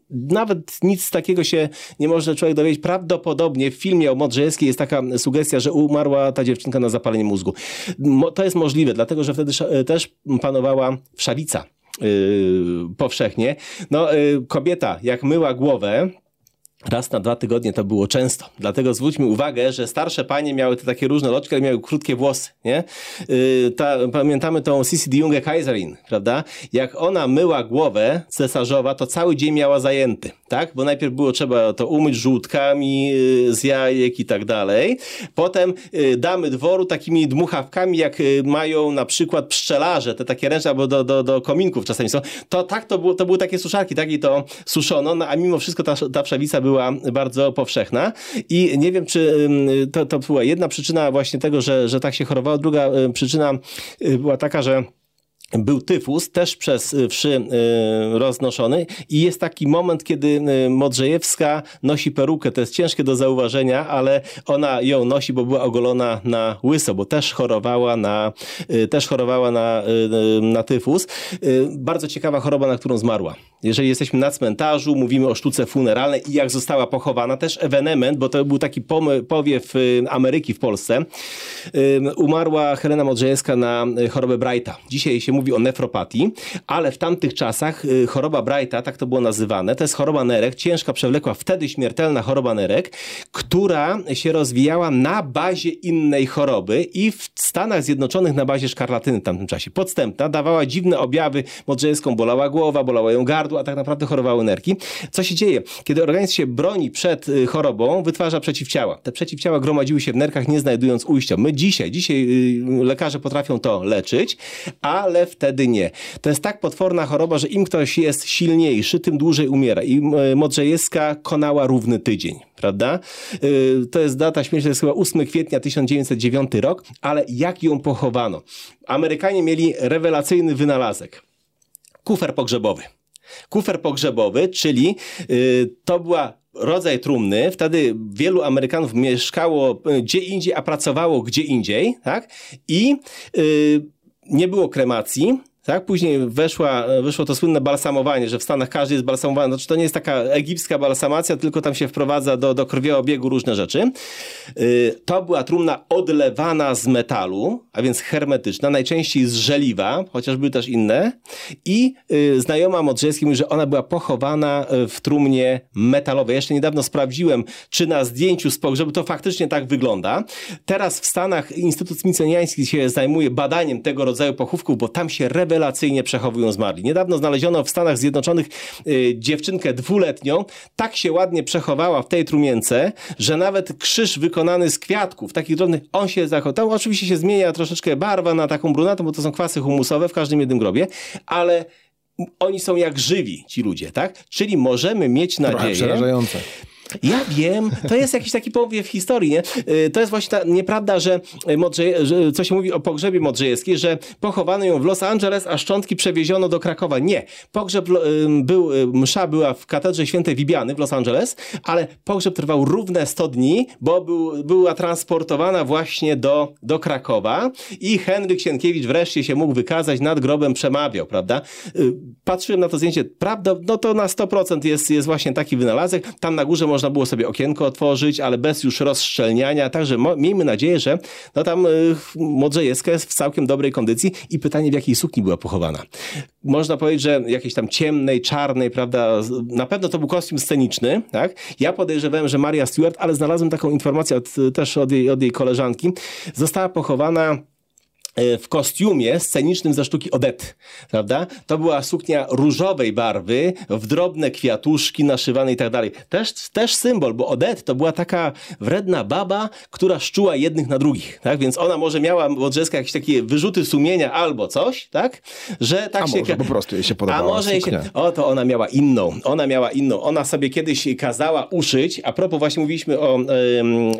nawet nic takiego się nie może człowiek dowiedzieć. Prawdopodobnie w filmie o Modrzejewskiej jest taka sugestia, że umarła ta dziewczynka na zapalenie mózgu. Mo, to jest możliwe, dlatego, że wtedy też panowała wszawica. Yy, powszechnie. No, yy, kobieta, jak myła głowę, Raz na dwa tygodnie to było często. Dlatego zwróćmy uwagę, że starsze panie miały te takie różne loczki, ale miały krótkie włosy, nie? Yy, ta, pamiętamy tą Sissy de Junge Kaiserin, prawda? Jak ona myła głowę cesarzowa, to cały dzień miała zajęty, tak? Bo najpierw było trzeba to umyć żółtkami yy, z jajek i tak dalej. Potem yy, damy dworu takimi dmuchawkami, jak yy, mają na przykład pszczelarze, te takie ręczne, albo do, do, do kominków czasami są. To tak, to, było, to były takie suszarki, tak? I to suszono, no, a mimo wszystko ta, ta przewica była bardzo powszechna i nie wiem, czy to, to była jedna przyczyna właśnie tego, że, że tak się chorowało. Druga przyczyna y, była taka, że był tyfus, też przez y, wszy y, roznoszony i jest taki moment, kiedy y, Modrzejewska nosi perukę, to jest ciężkie do zauważenia, ale ona ją nosi, bo była ogolona na łyso, bo też chorowała na, też chorowała na, na tyfus. Bardzo ciekawa choroba, na którą zmarła. Jeżeli jesteśmy na cmentarzu, mówimy o sztuce funeralnej i jak została pochowana, też ewenement, bo to był taki powiew Ameryki w Polsce. Umarła Helena Modrzejewska na chorobę Brighta. Dzisiaj się mówi o nefropatii, ale w tamtych czasach y, choroba Brighta, tak to było nazywane, to jest choroba nerek, ciężka, przewlekła, wtedy śmiertelna choroba nerek, która się rozwijała na bazie innej choroby i w Stanach Zjednoczonych na bazie szkarlatyny w tamtym czasie. Podstępna, dawała dziwne objawy, Modrzejewską bolała głowa, bolała ją gardło, a tak naprawdę chorowały nerki. Co się dzieje? Kiedy organizm się broni przed y, chorobą, wytwarza przeciwciała. Te przeciwciała gromadziły się w nerkach, nie znajdując ujścia. My dzisiaj, dzisiaj y, lekarze potrafią to leczyć, ale wtedy nie. To jest tak potworna choroba, że im ktoś jest silniejszy, tym dłużej umiera. I e, Modrzejewska konała równy tydzień, prawda? To jest data śmierci, to jest chyba 8 kwietnia 1909 rok, ale jak ją pochowano? Amerykanie mieli rewelacyjny wynalazek. Kufer pogrzebowy. Kufer pogrzebowy, czyli yy, to była rodzaj trumny. Wtedy wielu Amerykanów mieszkało gdzie indziej, a pracowało gdzie indziej, tak? I yy, nie było kremacji, tak? Później weszła, wyszło to słynne balsamowanie, że w Stanach każdy jest balsamowany. Znaczy to nie jest taka egipska balsamacja, tylko tam się wprowadza do, do krwiobiegu różne rzeczy. Yy, to była trumna odlewana z metalu, a więc hermetyczna, najczęściej z żeliwa, chociaż były też inne. I yy, znajoma Modrzejewskiej mówi, że ona była pochowana y, w trumnie metalowej. Jeszcze niedawno sprawdziłem, czy na zdjęciu z pogrzebu to faktycznie tak wygląda. Teraz w Stanach Instytut Smithsoniański się zajmuje badaniem tego rodzaju pochówków, bo tam się reweluje rewelacyjnie przechowują zmarli. Niedawno znaleziono w Stanach Zjednoczonych y, dziewczynkę dwuletnią, tak się ładnie przechowała w tej trumience, że nawet krzyż wykonany z kwiatków, takich drobnych, on się zachował. Oczywiście się zmienia troszeczkę barwa na taką brunatą, bo to są kwasy humusowe w każdym jednym grobie, ale oni są jak żywi, ci ludzie, tak? Czyli możemy mieć nadzieję... Trochę przerażające. Ja wiem, to jest jakiś taki powiew historii, nie? Y, to jest właśnie ta nieprawda, że, Modrze, że co się mówi o pogrzebie Modrzejewskiej, że pochowano ją w Los Angeles, a szczątki przewieziono do Krakowa. Nie. Pogrzeb był, y, msza była w katedrze świętej Wibiany w Los Angeles, ale pogrzeb trwał równe 100 dni, bo był, była transportowana właśnie do, do Krakowa i Henryk Sienkiewicz wreszcie się mógł wykazać, nad grobem przemawiał, prawda? Y, patrzyłem na to zdjęcie, prawda, no to na 100% jest, jest właśnie taki wynalazek. Tam na górze można było sobie okienko otworzyć, ale bez już rozszczelniania, także miejmy nadzieję, że no tam y, Modrzejewska jest w całkiem dobrej kondycji i pytanie, w jakiej sukni była pochowana. Można powiedzieć, że jakiejś tam ciemnej, czarnej, prawda, na pewno to był kostium sceniczny, tak? Ja podejrzewałem, że Maria Stewart, ale znalazłem taką informację od, też od jej, od jej koleżanki, została pochowana w kostiumie scenicznym ze sztuki Odety, prawda? To była suknia różowej barwy, w drobne kwiatuszki naszywane i tak dalej. Też, też symbol, bo Odette to była taka wredna baba, która szczuła jednych na drugich, tak? Więc ona może miała, Modrzewska, jakieś takie wyrzuty sumienia albo coś, tak? Że tak A się... może po prostu jej się A podobała może jej się... suknia. O, to ona miała inną. Ona miała inną. Ona sobie kiedyś kazała uszyć. A propos, właśnie mówiliśmy o,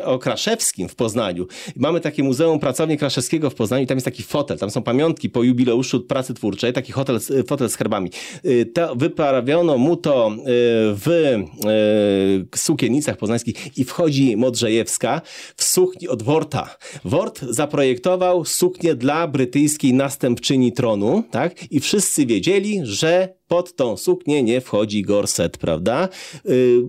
o Kraszewskim w Poznaniu. Mamy takie Muzeum Pracowni Kraszewskiego w Poznaniu tam jest taki fotel. Tam są pamiątki po jubileuszu pracy twórczej. Taki hotel, fotel z herbami. Y, To wyprawiono mu to y, w y, sukienicach poznańskich i wchodzi Modrzejewska w sukni od Worta. Wort zaprojektował suknię dla brytyjskiej następczyni tronu, tak? I wszyscy wiedzieli, że pod tą suknię nie wchodzi gorset, prawda? Yy,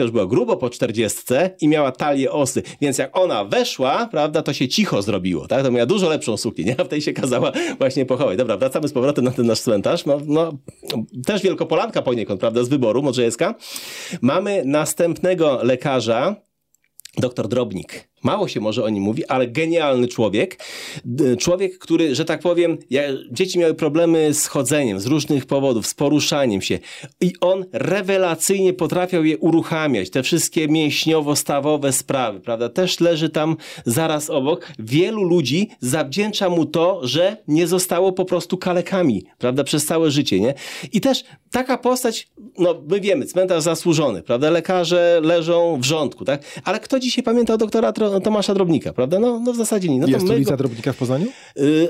już była grubo po czterdziestce i miała talię osy, więc jak ona weszła, prawda, to się cicho zrobiło, tak? To miała dużo lepszą suknię, nie? A w tej się kazała właśnie pochować. Dobra, wracamy z powrotem na ten nasz cmentarz. No, no, też Wielkopolanka poniekąd, prawda, z wyboru Modrzejewska. Mamy następnego lekarza, Doktor Drobnik. Mało się może o nim mówi, ale genialny człowiek. Człowiek, który, że tak powiem, dzieci miały problemy z chodzeniem z różnych powodów, z poruszaniem się. I on rewelacyjnie potrafiał je uruchamiać. Te wszystkie mięśniowo-stawowe sprawy, prawda? Też leży tam zaraz obok. Wielu ludzi zawdzięcza mu to, że nie zostało po prostu kalekami, prawda? Przez całe życie, nie? I też taka postać, no my wiemy, cmentarz zasłużony, prawda? Lekarze leżą w rządku, tak? Ale kto dzisiaj pamięta doktora Tro- Tomasza Drobnika, prawda? No, no w zasadzie nie. No to Jest ulica go, Drobnika w Poznaniu? y,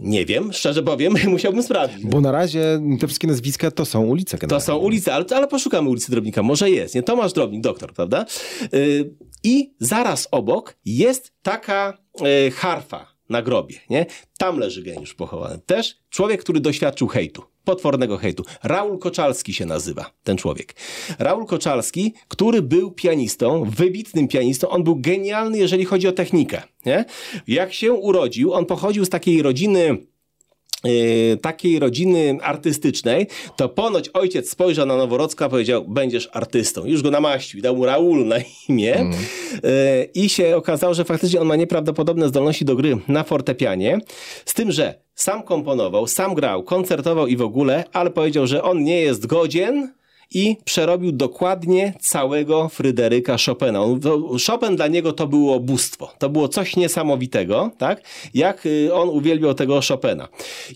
nie wiem, szczerze powiem, musiałbym sprawdzić. Bo na razie te wszystkie nazwiska to są ulice To generalnie. są ulice, ale, ale poszukamy ulicy Drobnika. Może jest, nie? Tomasz Drobnik, doktor, prawda? Y, I zaraz obok jest taka y, harfa na grobie, nie? Tam leży geniusz pochowany. Też człowiek, który doświadczył hejtu. Potwornego hejtu. Raul Koczalski się nazywa ten człowiek. Raul Koczalski, który był pianistą, wybitnym pianistą, on był genialny, jeżeli chodzi o technikę. Nie? Jak się urodził, on pochodził z takiej rodziny takiej rodziny artystycznej, to ponoć ojciec spojrzał na Noworodska i powiedział, będziesz artystą. Już go namaścił, dał mu Raul na imię. Yy, i się okazało, że faktycznie on ma nieprawdopodobne zdolności do gry na fortepianie, z tym, że sam komponował, sam grał, koncertował i w ogóle, ale powiedział, że on nie jest godzien i przerobił dokładnie całego Fryderyka Chopina. Chopin dla niego to było bóstwo. To było coś niesamowitego, tak? Jak y, on uwielbiał tego Chopina.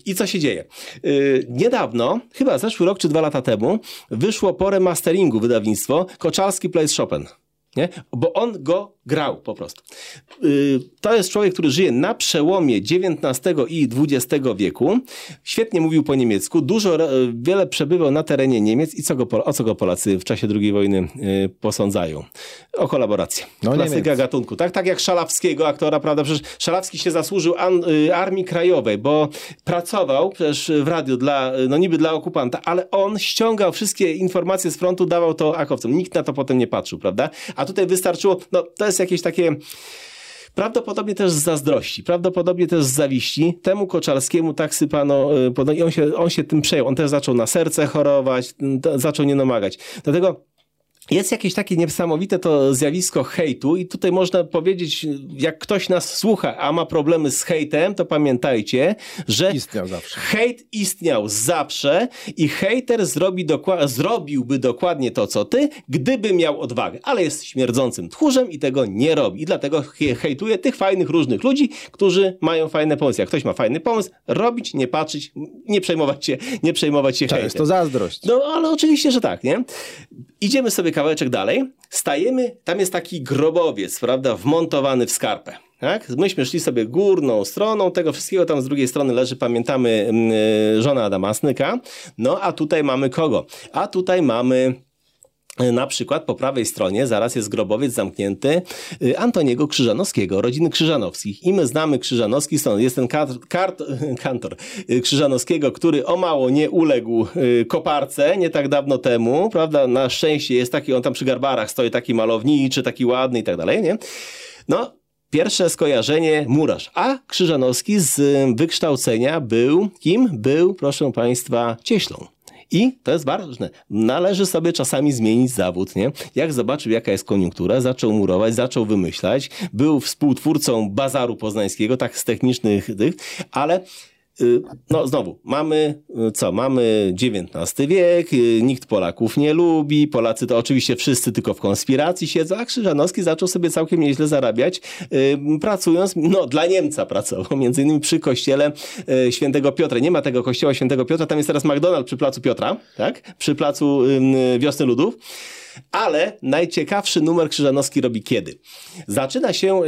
I co się dzieje? Y, niedawno, chyba zeszły rok czy dwa lata temu, wyszło po remasteringu wydawnictwo Koczalski Plays Chopin. Nie? Bo on go grał po prostu. Yy, to jest człowiek, który żyje na przełomie XIX i XX wieku. Świetnie mówił po niemiecku, dużo, re- wiele przebywał na terenie Niemiec i co go, o co go Polacy w czasie II wojny yy, posądzają? O kolaborację. No, Klasyka Niemiec. gatunku. Tak, tak jak Szalawskiego aktora, prawda? Przecież Szalawski się zasłużył an, y, Armii Krajowej, bo pracował przecież w radiu dla, y, no niby dla okupanta, ale on ściągał wszystkie informacje z frontu, dawał to akowcom. Nikt na to potem nie patrzył, prawda? A tutaj wystarczyło, no to jest jakieś takie... Prawdopodobnie też z zazdrości, prawdopodobnie też z zawiści. Temu Koczalskiemu tak sypano, y, on się, on się tym przejął. On też zaczął na serce chorować, zaczął nie nomagać. Dlatego jest jakieś takie niesamowite to zjawisko hejtu i tutaj można powiedzieć, jak ktoś nas słucha, a ma problemy z hejtem, to pamiętajcie, że Istniał zawsze. hejt istniał zawsze i hejter zrobi dokła- zrobiłby dokładnie to, co ty, gdyby miał odwagę, ale jest śmierdzącym tchórzem i tego nie robi i dlatego he- hejtuje tych fajnych różnych ludzi, którzy mają fajne pomysły. Jak ktoś ma fajny pomysł, robić, nie patrzeć, nie przejmować się, nie przejmować się hejtem. Często zazdrość. No, ale oczywiście, że tak, nie? Idziemy sobie kawałeczek dalej. Stajemy, tam jest taki grobowiec, prawda, wmontowany w skarpę. Tak? Myśmy szli sobie górną stroną tego wszystkiego, tam z drugiej strony leży, pamiętamy, mm, y, żona Adama Snyka. No, a tutaj mamy kogo? A tutaj mamy Na przykład po prawej stronie zaraz jest grobowiec zamknięty y, Antoniego Krzyżanowskiego, rodziny Krzyżanowskich. I my znamy Krzyżanowski, stąd jest ten kart, kart, kantor y, Krzyżanowskiego, który o mało nie uległ y, koparce nie tak dawno temu, prawda? Na szczęście jest taki, on tam przy garbarach stoi taki malowniczy, taki ładny i tak dalej, nie? No, Pierwsze skojarzenie murarz, a Krzyżanowski z wykształcenia był kim? Był, proszę Państwa, cieślą. I to jest ważne. Należy sobie czasami zmienić zawód, nie? Jak zobaczył, jaka jest koniunktura, zaczął murować, zaczął wymyślać. Był współtwórcą bazaru poznańskiego, tak z technicznych tych, ale no znowu, mamy y, co? Mamy XIX wiek, y, nikt Polaków nie lubi, Polacy to oczywiście wszyscy tylko w konspiracji siedzą, a Krzyżanowski zaczął sobie całkiem nieźle zarabiać, pracując, no dla Niemca pracował, między innymi przy kościele świętego Piotra. Nie ma tego kościoła świętego Piotra, tam jest teraz McDonald's przy placu Piotra, tak? Przy placu Wiosny Ludów. Ale najciekawszy numer Krzyżanowski robi kiedy? Zaczyna się, y,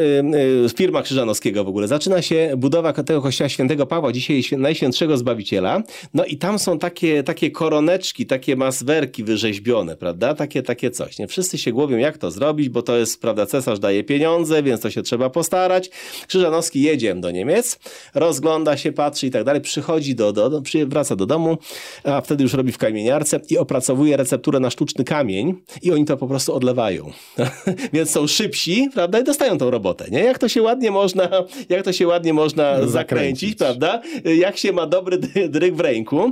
y, firma Krzyżanowskiego w ogóle, zaczyna się budowa tego kościoła świętego Pawła, dzisiaj Najświętszego Zbawiciela. No i tam są takie, takie koroneczki, takie maswerki wyrzeźbione, prawda? Takie, takie coś. Nie? Wszyscy się głowią, jak to zrobić, bo to jest, prawda, cesarz daje pieniądze, więc to się trzeba postarać. Krzyżanowski jedzie do Niemiec, rozgląda się, patrzy i tak dalej, przychodzi do, do, do wraca do domu, a wtedy już robi w kamieniarce i opracowuje recepturę na sztuczny kamień i oni to po prostu odlewają. Więc są szybsi, prawda, i dostają tą robotę, nie? Jak to się ładnie można, jak to się ładnie można zakręcić, zakręcić prawda? Jak się ma dobry dryg w ręku.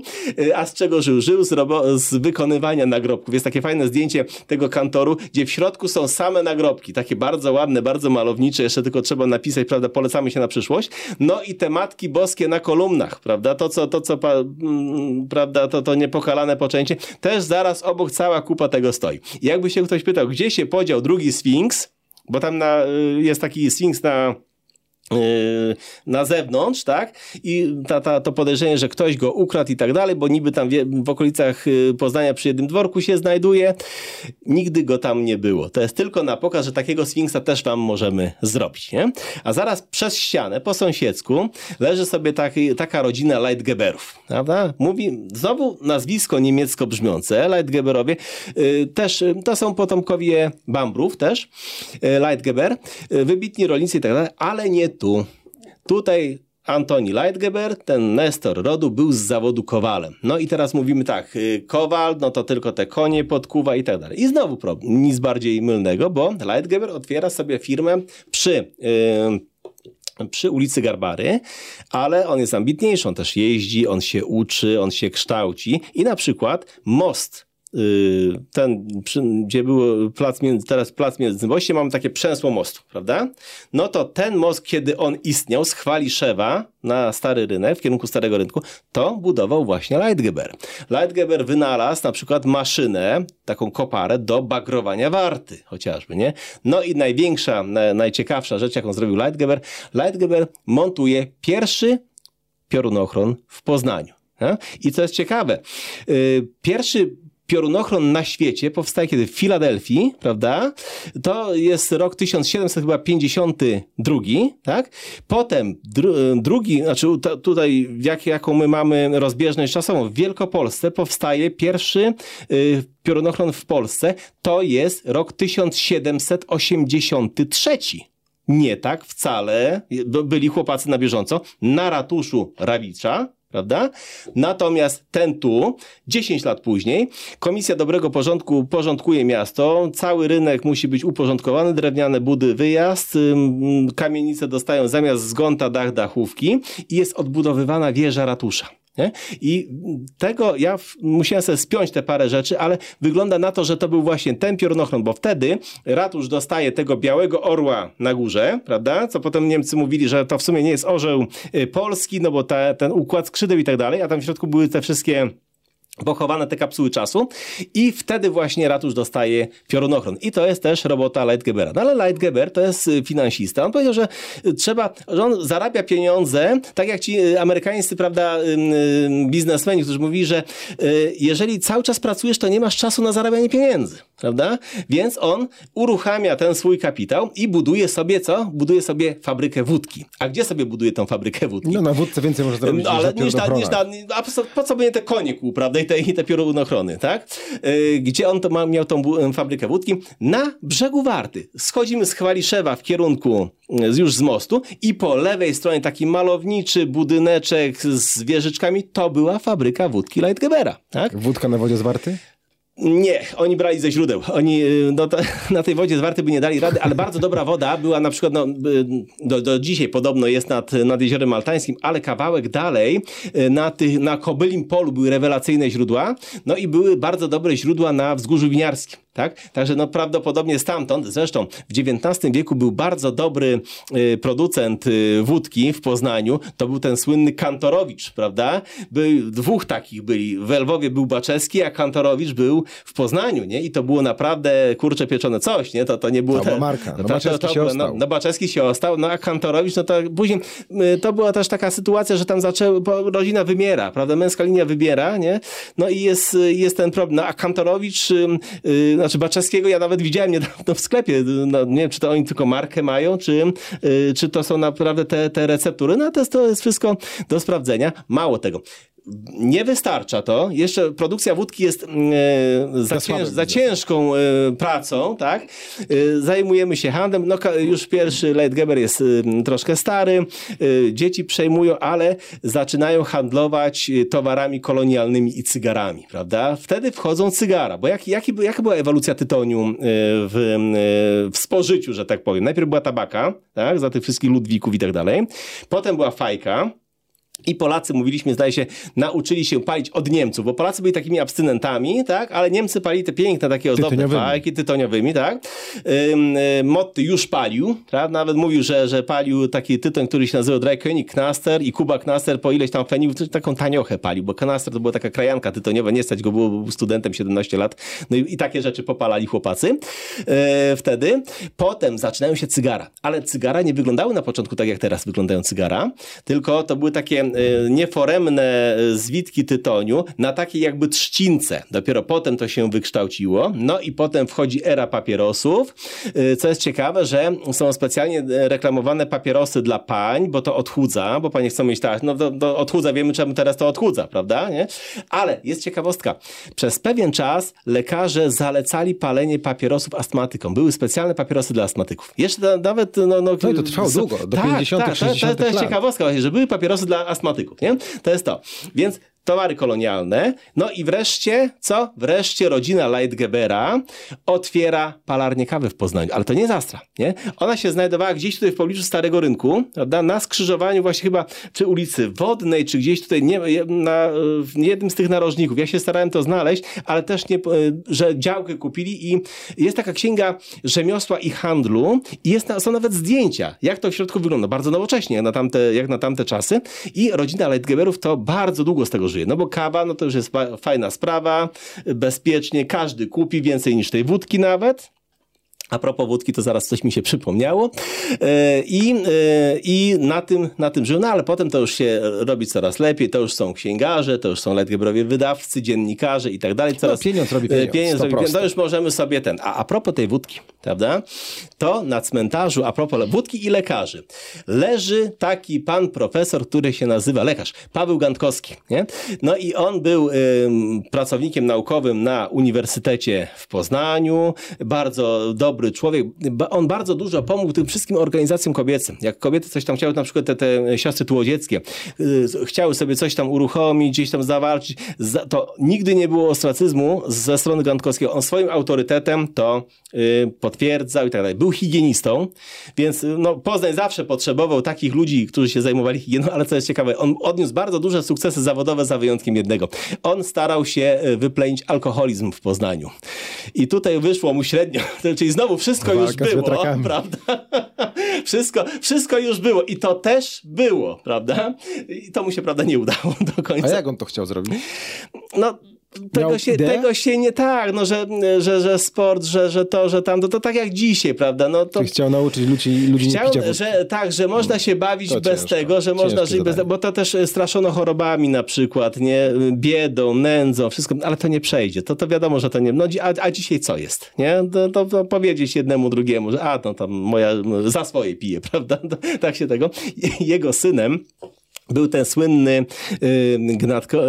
A z czego żył? Żył z, robo- z wykonywania nagrobków. Jest takie fajne zdjęcie tego kantoru, gdzie w środku są same nagrobki, takie bardzo ładne, bardzo malownicze, jeszcze tylko trzeba napisać, prawda, polecamy się na przyszłość. No i te matki boskie na kolumnach, prawda, to co, to co, mm, prawda, to, to niepokalane poczęcie, też zaraz obok cała kupa tego stoi. Jakby się ktoś pytał, gdzie się podział drugi Sfinks, bo tam na, y, jest taki Sfinks na na zewnątrz, tak? I ta, ta, to podejrzenie, że ktoś go ukradł i tak dalej, bo niby tam w, w okolicach y, Poznania przy jednym dworku się znajduje, nigdy go tam nie było. To jest tylko na pokaz, że takiego Sfinksa też wam możemy zrobić, nie? A zaraz przez ścianę, po sąsiedzku, leży sobie taki, taka rodzina Leitgeberów, prawda? Mówi, znowu nazwisko niemiecko brzmiące, Leitgeberowie, yy, też, yy, to są potomkowie Bambrów też, yy, Leitgeber, yy, wybitni rolnicy i tak dalej, ale nie tu. Tutaj Antoni Leitgeber, ten Nestor rodu, był z zawodu kowalem. No i teraz mówimy tak, y, kowal, no to tylko te konie podkuwa i tak dalej. I znowu problem, nic bardziej mylnego, bo Leitgeber otwiera sobie firmę przy... Yy, przy ulicy Garbary, ale on jest ambitniejszy, on też jeździ, on się uczy, on się kształci i na przykład most ten, gdzie był plac między, teraz plac między Moście, mamy takie przęsło mostu, prawda? No to ten most, kiedy on istniał z Chwaliszewa na Stary Rynek, w kierunku Starego Rynku, to budował właśnie Leitgeber. Leitgeber wynalazł na przykład maszynę, taką koparę do bagrowania warty, chociażby, nie? No i największa, najciekawsza rzecz, jaką zrobił Leitgeber, Leitgeber montuje pierwszy piorunochron w Poznaniu. I co jest ciekawe, y, pierwszy piorunochron na świecie powstaje kiedy? W Filadelfii, prawda? To jest rok 1752, tak? Potem dru, drugi, znaczy tutaj jak, jaką my mamy rozbieżność czasową, w Wielkopolsce powstaje pierwszy y, piorunochron w Polsce. To jest rok 1783. Nie tak wcale, byli chłopacy na bieżąco, na ratuszu Rawicza, prawda? Natomiast ten tu, 10 lat później, Komisja Dobrego Porządku porządkuje miasto, cały rynek musi być uporządkowany, drewniane budy wyjazd, kamienice dostają zamiast zgonta dach dachówki i jest odbudowywana wieża ratusza. Nie? I tego ja musiałem sobie spiąć te parę rzeczy, ale wygląda na to, że to był właśnie ten piorunochron, bo wtedy ratusz dostaje tego białego orła na górze, prawda? Co potem Niemcy mówili, że to w sumie nie jest orzeł y, polski, no bo ta, ten układ skrzydeł i tak dalej, a tam w środku były te wszystkie pochowane te kapsuły czasu i wtedy właśnie ratusz dostaje piorunochron. I to jest też robota Leitgebera. No ale Leitgeber to jest y, finansista. On powiedział, że y, trzeba, że on zarabia pieniądze, tak jak ci y, amerykańscy, prawda, biznesmeni, którzy mówili, że jeżeli cały czas pracujesz, to nie masz czasu na zarabianie pieniędzy. prawda? Więc on uruchamia ten swój kapitał i buduje sobie co? Buduje sobie fabrykę wódki. A gdzie sobie buduje tą fabrykę wódki? No na wódce więcej może zrobić No, niż ale na niż na, niż na, a po, po co by nie te konie kół, prawda? I te, i te tak? Yy, gdzie on to ma, miał tą bu- fabrykę wódki? Na brzegu Warty. Schodzimy z Chwaliszewa w kierunku yy, już z mostu i po lewej stronie taki malowniczy budyneczek z wieżyczkami, to była fabryka wódki Leitgebera, tak? Wódka na wodzie zwarty? Nie, oni brali ze źródeł. Oni y, no, to, na tej wodzie zwarty by nie dali rady, ale bardzo dobra woda była na przykład, no, y, do, do dzisiaj podobno jest nad, nad Jeziorem Maltańskim, ale kawałek dalej y, na, tych, na Kobylim Polu były rewelacyjne źródła, no i były bardzo dobre źródła na Wzgórzu Winiarskim. Tak? Także no, prawdopodobnie stamtąd, zresztą w XIX wieku był bardzo dobry y, producent y, wódki w Poznaniu, to był ten słynny Kantorowicz, prawda? Był, dwóch takich byli, w Lwowie był Baczewski, a Kantorowicz był w Poznaniu, nie? I to było naprawdę, kurcze pieczone coś, nie? To, to nie było... To te- marka. No, to- to- Baczewski to się było- ostał. No, no Baczewski się ostał, no a Kantorowicz, no to później y, to była też taka sytuacja, że tam zaczęły, bo rodzina wybiera, prawda? Męska linia wybiera, nie? No i jest, y, jest ten problem. No a Kantorowicz, y, y, znaczy Baczewskiego ja nawet widziałem niedawno w sklepie, no, nie wiem, czy to oni tylko markę mają, czy, y, czy to są naprawdę te, te receptury, no to jest, to jest wszystko do sprawdzenia. Mało tego. Nie wystarcza to. Jeszcze produkcja wódki jest e, za, cięż, za ciężką e, pracą, tak? E, zajmujemy się handlem. No, już pierwszy Leitgeber jest troszkę stary. Dzieci przejmują, ale zaczynają handlować towarami kolonialnymi i cygarami, prawda? Wtedy wchodzą cygara, bo jak, jaki, by- jaka była ewolucja tytoniu w, w spożyciu, że tak powiem? Najpierw była tabaka, tak? Za tych wszystkich Ludwików i tak dalej. Potem była fajka. I Polacy, mówiliśmy, zdaje się, nauczyli się palić od Niemców, bo Polacy byli takimi abstynentami, tak? Ale Niemcy palili te piękne, takie ozdobne Tytoniowymi. fajki tytoniowymi, tak? Ym, y, Motty już palił, tak? Nawet mówił, że, że palił taki tytoń, który się nazywał Dreikönig Knaster i Kuba Knaster po ileś tam fenił, taką taniochę palił, bo Knaster to była taka krajanka tytoniowa, nie stać go było, był studentem 17 lat, no i, i takie rzeczy popalali chłopacy e, wtedy. Potem zaczynają się cygara, ale cygara nie wyglądały na początku tak, jak teraz wyglądają cygara, tylko to były takie nieforemne e, zwitki tytoniu na takiej jakby trzcince. Dopiero potem to się wykształciło. No i potem wchodzi era papierosów. E, Co jest ciekawe, że są specjalnie reklamowane papierosy dla pań, bo to odchudza, bo panie chcą mieć tak, no to, to odchudza, wiemy czemu teraz to odchudza, prawda? Nie? Ale jest ciekawostka. Przez pewien czas lekarze zalecali palenie papierosów astmatykom. Były specjalne papierosy dla astmatyków. Jeszcze na- nawet... No, no, No i to trwało długo, do tak, 50., tak, to, to, 60. to jest lat. ciekawostka właśnie, że były papierosy dla astmatyków, nie? To jest to. Więc towary kolonialne. No i wreszcie, co? Wreszcie rodzina Leitgebera otwiera palarnię kawy w Poznaniu. Ale to nie Zastra, nie? Ona się znajdowała gdzieś tutaj w pobliżu Starego Rynku, prawda? Na skrzyżowaniu właśnie chyba przy ulicy Wodnej, czy gdzieś tutaj, nie, na, w jednym z tych narożników. Ja się starałem to znaleźć, ale też nie, że działkę kupili i jest taka księga rzemiosła i handlu i jest, są nawet zdjęcia, jak to w środku wygląda. Bardzo nowocześnie, jak na tamte, jak na tamte czasy. I rodzina Leitgeberów to bardzo długo z tego No bo kawa, no to już jest fa- fajna sprawa, bezpiecznie, każdy kupi więcej niż tej wódki nawet. A propos wódki, to zaraz coś mi się przypomniało. E, I, e, i na, tym, na tym żył. No ale potem to już się robi coraz lepiej. To już są księgarze, to już są Leitgeberowie wydawcy, dziennikarze i tak dalej. Coraz, pieniądz robi e, pieniądz, pieniądz to robi pieniądz. To już możemy sobie ten. A, a propos tej wódki, prawda? To na cmentarzu, a propos wódki i lekarzy, leży taki pan profesor, który się nazywa lekarz, Paweł Gantkowski. Nie? No i on był ym, pracownikiem naukowym na Uniwersytecie w Poznaniu, bardzo dobry człowiek. Ba- On bardzo dużo pomógł tym wszystkim organizacjom kobiecym. Jak kobiety coś tam chciały, na przykład te, te siostry tułodzieckie, y, chciały sobie coś tam uruchomić, gdzieś tam zawalczyć, za- to nigdy nie było ostracyzmu ze strony Gantkowskiego. On swoim autorytetem to y, potwierdzał i tak dalej. Był higienistą, więc y, no, Poznań zawsze potrzebował takich ludzi, którzy się zajmowali higieną, ale co jest ciekawe, on odniósł bardzo duże sukcesy zawodowe za wyjątkiem jednego. On starał się wyplenić alkoholizm w Poznaniu. I tutaj wyszło mu średnio, czyli znowu wszystko już Walka z było, prawda? wszystko, wszystko już było i to też było, prawda? I to mu się, prawda, nie udało do A końca. jak on to chciał zrobić? No, tego się, ideę? tego się nie tak, no, że, że, że sport, że, że to, że tam, to, tak jak dzisiaj, prawda? No, to chciał nauczyć ludzi, ludzi Chciał, nie że tak, że można się bawić To bez ciężko. tego, że można żyć bez zadanie. bo to też e, straszono chorobami na przykład, nie? Biedą, nędzą, wszystko, ale to nie przejdzie. To, to wiadomo, że to nie. No, a, a dzisiaj co jest? Nie? To, to, to powiedzieć jednemu drugiemu, że a no tam moja za swoje pije, prawda? To, tak się tego. Jego synem był ten słynny y,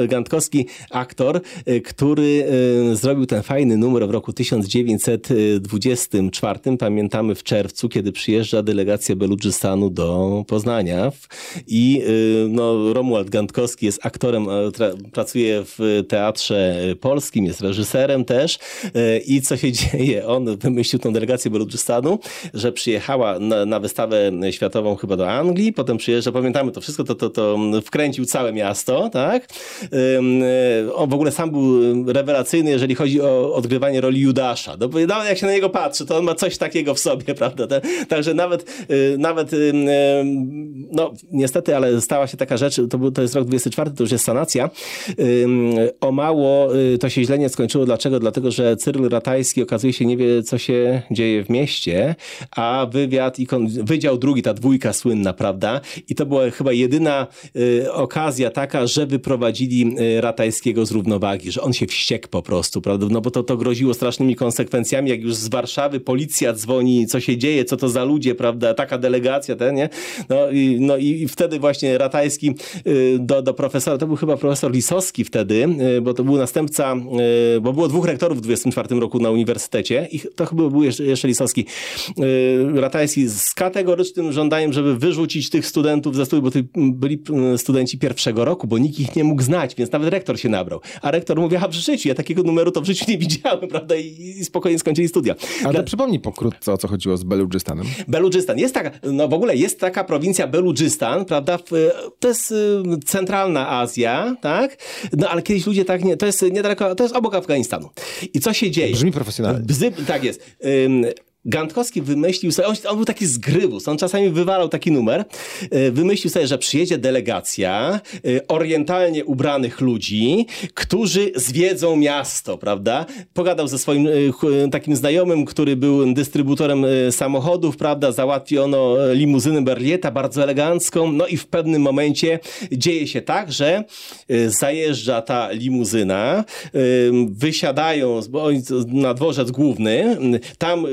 Gantkowski aktor, y, który y, zrobił ten fajny numer w roku 1924. Pamiętamy w czerwcu, kiedy przyjeżdża delegacja Beludżystanu do Poznania. I no, Romuald Gantkowski jest aktorem, pracuje w Teatrze Polskim, jest reżyserem też. I co się dzieje? On wymyślił tą delegację Beludżystanu, że przyjechała na, na wystawę światową chyba do Anglii, potem przyjeżdża, pamiętamy to wszystko, to, to, to wkręcił całe miasto, tak? Y, On w ogóle sam był rewelacyjny, jeżeli chodzi o odgrywanie roli Judasza. No, nawet jak się na niego patrzy, to on ma coś takiego w sobie, prawda? Także nawet, y, nawet ym, no niestety, ale stała się taka rzecz, to, był, to jest rok 24, to już jest sanacja. O mało y, to się źle nie skończyło. Dlaczego? Dlatego, że Cyryl Ratajski okazuje się nie wie, co się dzieje w mieście, a wywiad i kon, Wydział Drugi, ta dwójka słynna, prawda? I to była chyba jedyna y, okazja taka, że wyprowadzili y, Ratajskiego z równowagi, że on się wściekł po prostu, prawda? No bo to, to groziło strasznymi konsekwencjami, jak już z Warszawy policja dzwoni, co się dzieje, co to za ludzie, prawda? Taka delegacja, ten, nie? No i, no i wtedy właśnie Ratajski y, do, do profesora, to był chyba profesor Lisowski wtedy, bo to był następca, bo było dwóch rektorów w 24 roku na uniwersytecie i to chyba był jeszcze, jeszcze Lisowski. Ratajski z kategorycznym żądaniem, żeby wyrzucić tych studentów ze studiów, bo byli studenci pierwszego roku, bo nikt ich nie mógł znać, więc nawet rektor się nabrał. A rektor mówi, a w życiu, ja takiego numeru to w życiu nie widziałem, prawda? I, i spokojnie skończyli studia. Ale Dla- przypomnij pokrótce, o co chodziło z Beludżystanem. Beludżystan. Jest taka, no w ogóle jest taka prowincja Beludżystan, prawda? W, to jest y, centralna Azja, tak? No ale kiedyś ludzie tak nie, to jest niedaleko, to jest obok Afganistanu. I co się dzieje? Brzmi profesjonalnie. Bzy, tak jest. Ym, Gantkowski wymyślił sobie, on, on był taki zgrywus, on czasami wywalał taki numer, y, wymyślił sobie, że przyjedzie delegacja y, orientalnie ubranych ludzi, którzy zwiedzą miasto, prawda? Pogadał ze swoim ch- takim znajomym, który był dystrybutorem samochodów, prawda? Załatwiono e, limuzynę Berlieta, bardzo elegancką, no i w pewnym momencie dzieje się tak, że zajeżdża ta limuzyna, wysiadają na dworzec główny, tam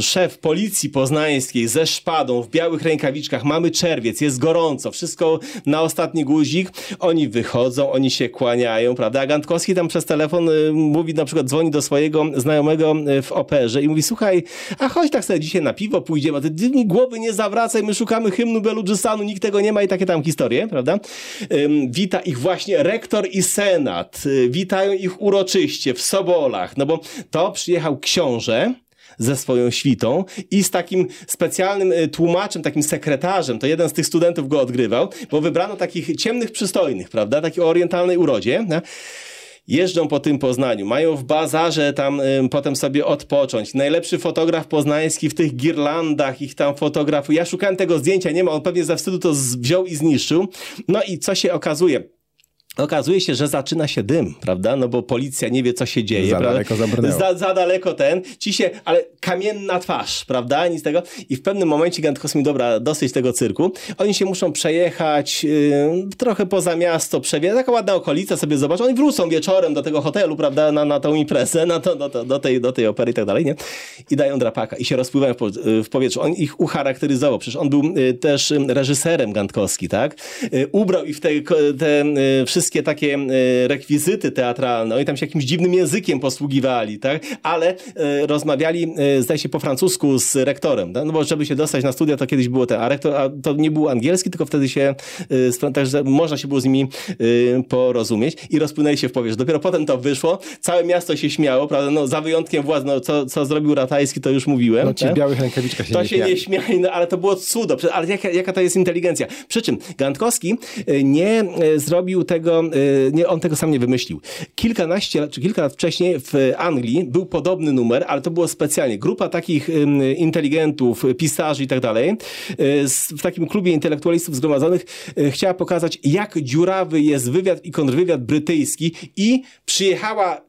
szef policji poznańskiej ze szpadą w białych rękawiczkach, mamy czerwiec, jest gorąco, wszystko na ostatni guzik, oni wychodzą, oni się kłaniają, prawda? A Gantkowski tam przez telefon y, mówi, na przykład dzwoni do swojego znajomego y, w operze i mówi, słuchaj, a chodź tak sobie dzisiaj na piwo pójdziemy, a ty, głowy nie zawracaj, my szukamy hymnu Beludżystanu, nikt tego nie ma i takie tam historie, prawda? Wita ich właśnie rektor i senat, y, witają ich uroczyście w Sobolach, no bo to przyjechał książę, ze swoją świtą i z takim specjalnym y, tłumaczem, takim sekretarzem, to jeden z tych studentów go odgrywał, bo wybrano takich ciemnych, przystojnych, prawda, takich o orientalnej urodzie. Jeżdżą po tym Poznaniu, mają w bazarze tam potem sobie odpocząć. Najlepszy fotograf poznański w tych girlandach ich tam fotografuje. Ja szukałem tego zdjęcia, nie ma, on pewnie ze wstydu to wziął i zniszczył. No i co się okazuje? Okazuje się, że zaczyna się dym, prawda? No bo policja nie wie, co się dzieje. Za prawda? daleko zabrnęło. Za, za daleko ten, ci się, ale kamienna twarz, prawda? Nic tego. I w pewnym momencie Gantkowski mówi, dobra, dosyć tego cyrku. Oni się muszą przejechać yy, trochę poza miasto, przewie, taka ładna okolica sobie zobaczą. Oni wrócą wieczorem do tego hotelu, prawda, na, na tą imprezę, na to, do, do, do, tej, do tej opery i tak dalej, nie? I dają drapaka i się rozpływają w, w powietrzu. On ich ucharakteryzował. Przecież on był y, też reżyserem Gantkowski, tak? Ubrał ich w te, te y, wszystkie takie y, rekwizyty teatralne. Oni tam się jakimś dziwnym językiem posługiwali, tak? Ale y, rozmawiali, y, zdaje się, po francusku z rektorem, tak? no bo żeby się dostać na studia, to kiedyś było ten, a rektor, a to nie był angielski, tylko wtedy się, także można się było z nimi porozumieć i rozpłynęli się w powietrze. Dopiero potem to wyszło, całe miasto się śmiało, prawda? No, za wyjątkiem władz, no, co, co zrobił Ratajski, to już mówiłem. No ci w tak? białych rękawiczkach się To nie się nie śmiali, no ale to było cudo. Ale jaka, jaka to jest inteligencja? Przy czym Gantkowski nie zrobił tego y, nie, on tego sam nie wymyślił. Kilkanaście czy kilka lat wcześniej w Anglii był podobny numer, ale to było specjalnie. Grupa takich inteligentów, pisarzy i tak dalej, w takim klubie intelektualistów zgromadzonych chciała pokazać, jak dziurawy jest wywiad i kontrwywiad brytyjski i przyjechała,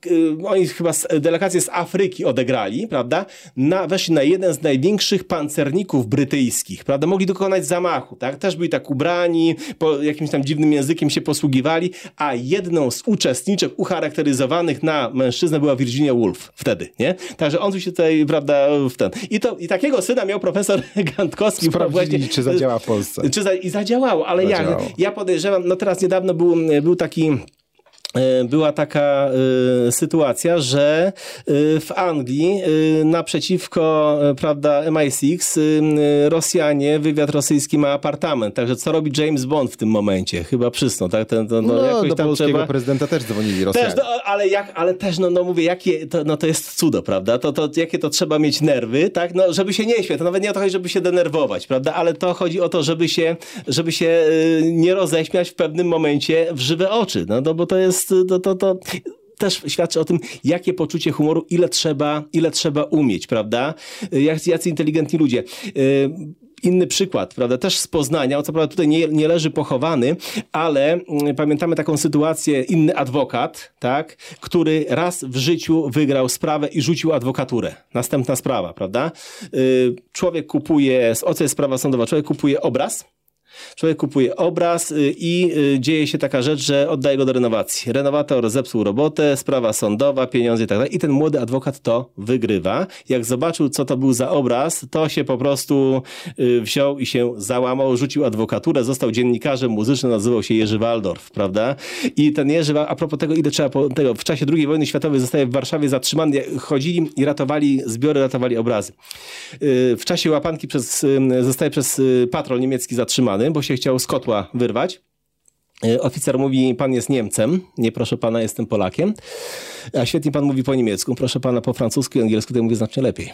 oni chyba delegację z Afryki odegrali, prawda? Na, weszli na jeden z największych pancerników brytyjskich, prawda? Mogli dokonać zamachu, tak? Też byli tak ubrani, po jakimś tam dziwnym językiem się posługiwali, a jedną z uczestniczek ucharakteryzowanych na mężczyznę była Virginia Woolf wtedy, nie? Także on tu się tutaj, prawda, w ten. I, to, i takiego syna miał profesor Gantkowski. Sprawdzili, czy zadziała w Polsce. Czy za, I zadziałało, ale zadziałało. ja, ja podejrzewam, no teraz niedawno był, był taki była taka y, sytuacja, że y, w Anglii y, naprzeciwko prawda, MI6 Rosjanie, wywiad rosyjski ma apartament. Także co robi James Bond w tym momencie? Chyba przysnął, tak? Ten, to, no, no, jakoś do tam polskiego trzeba... prezydenta też dzwonili Rosjanie. Też, no, ale, jak, ale też, no, no mówię, jakie, to, no, to jest cudo, prawda? To, to, jakie to trzeba mieć nerwy, tak? No, żeby się nie śmiać. To nawet nie o to chodzi, żeby się denerwować, prawda? Ale to chodzi o to, żeby się, żeby się nie roześmiać w pewnym momencie w żywe oczy. No, no bo to jest jest, to, to, to też świadczy o tym, jakie poczucie humoru, ile trzeba, ile trzeba umieć, prawda? Jacy inteligentni ludzie. Y, inny przykład, prawda, też z Poznania, co prawda tutaj nie, nie leży pochowany, ale mm, pamiętamy taką sytuację, inny adwokat, tak, który raz w życiu wygrał sprawę i rzucił adwokaturę. Następna sprawa, prawda? Y, człowiek kupuje, o co jest sprawa sądowa? Człowiek kupuje obraz, Człowiek kupuje obraz y, i y, dzieje się taka rzecz, że oddaje go do renowacji. Renowator zepsuł robotę, sprawa sądowa, pieniądze i tak dalej. I ten młody adwokat to wygrywa. Jak zobaczył, co to był za obraz, to się po prostu y, wziął i się załamał, rzucił adwokaturę, został dziennikarzem muzycznym, nazywał się Jerzy Waldorf, prawda? I ten Jerzy, a propos tego, ile trzeba po, tego, w czasie II wojny światowej zostaje w Warszawie zatrzymany, chodzili i ratowali zbiory, ratowali obrazy. W czasie łapanki przez, zostaje przez patrol niemiecki zatrzymany bo się chciał z kotła wyrwać. E, oficer mówi, pan jest Niemcem. Nie, proszę pana, jestem Polakiem. A świetnie pan mówi po niemiecku. Proszę pana, po francusku i angielsku to mówię znacznie lepiej.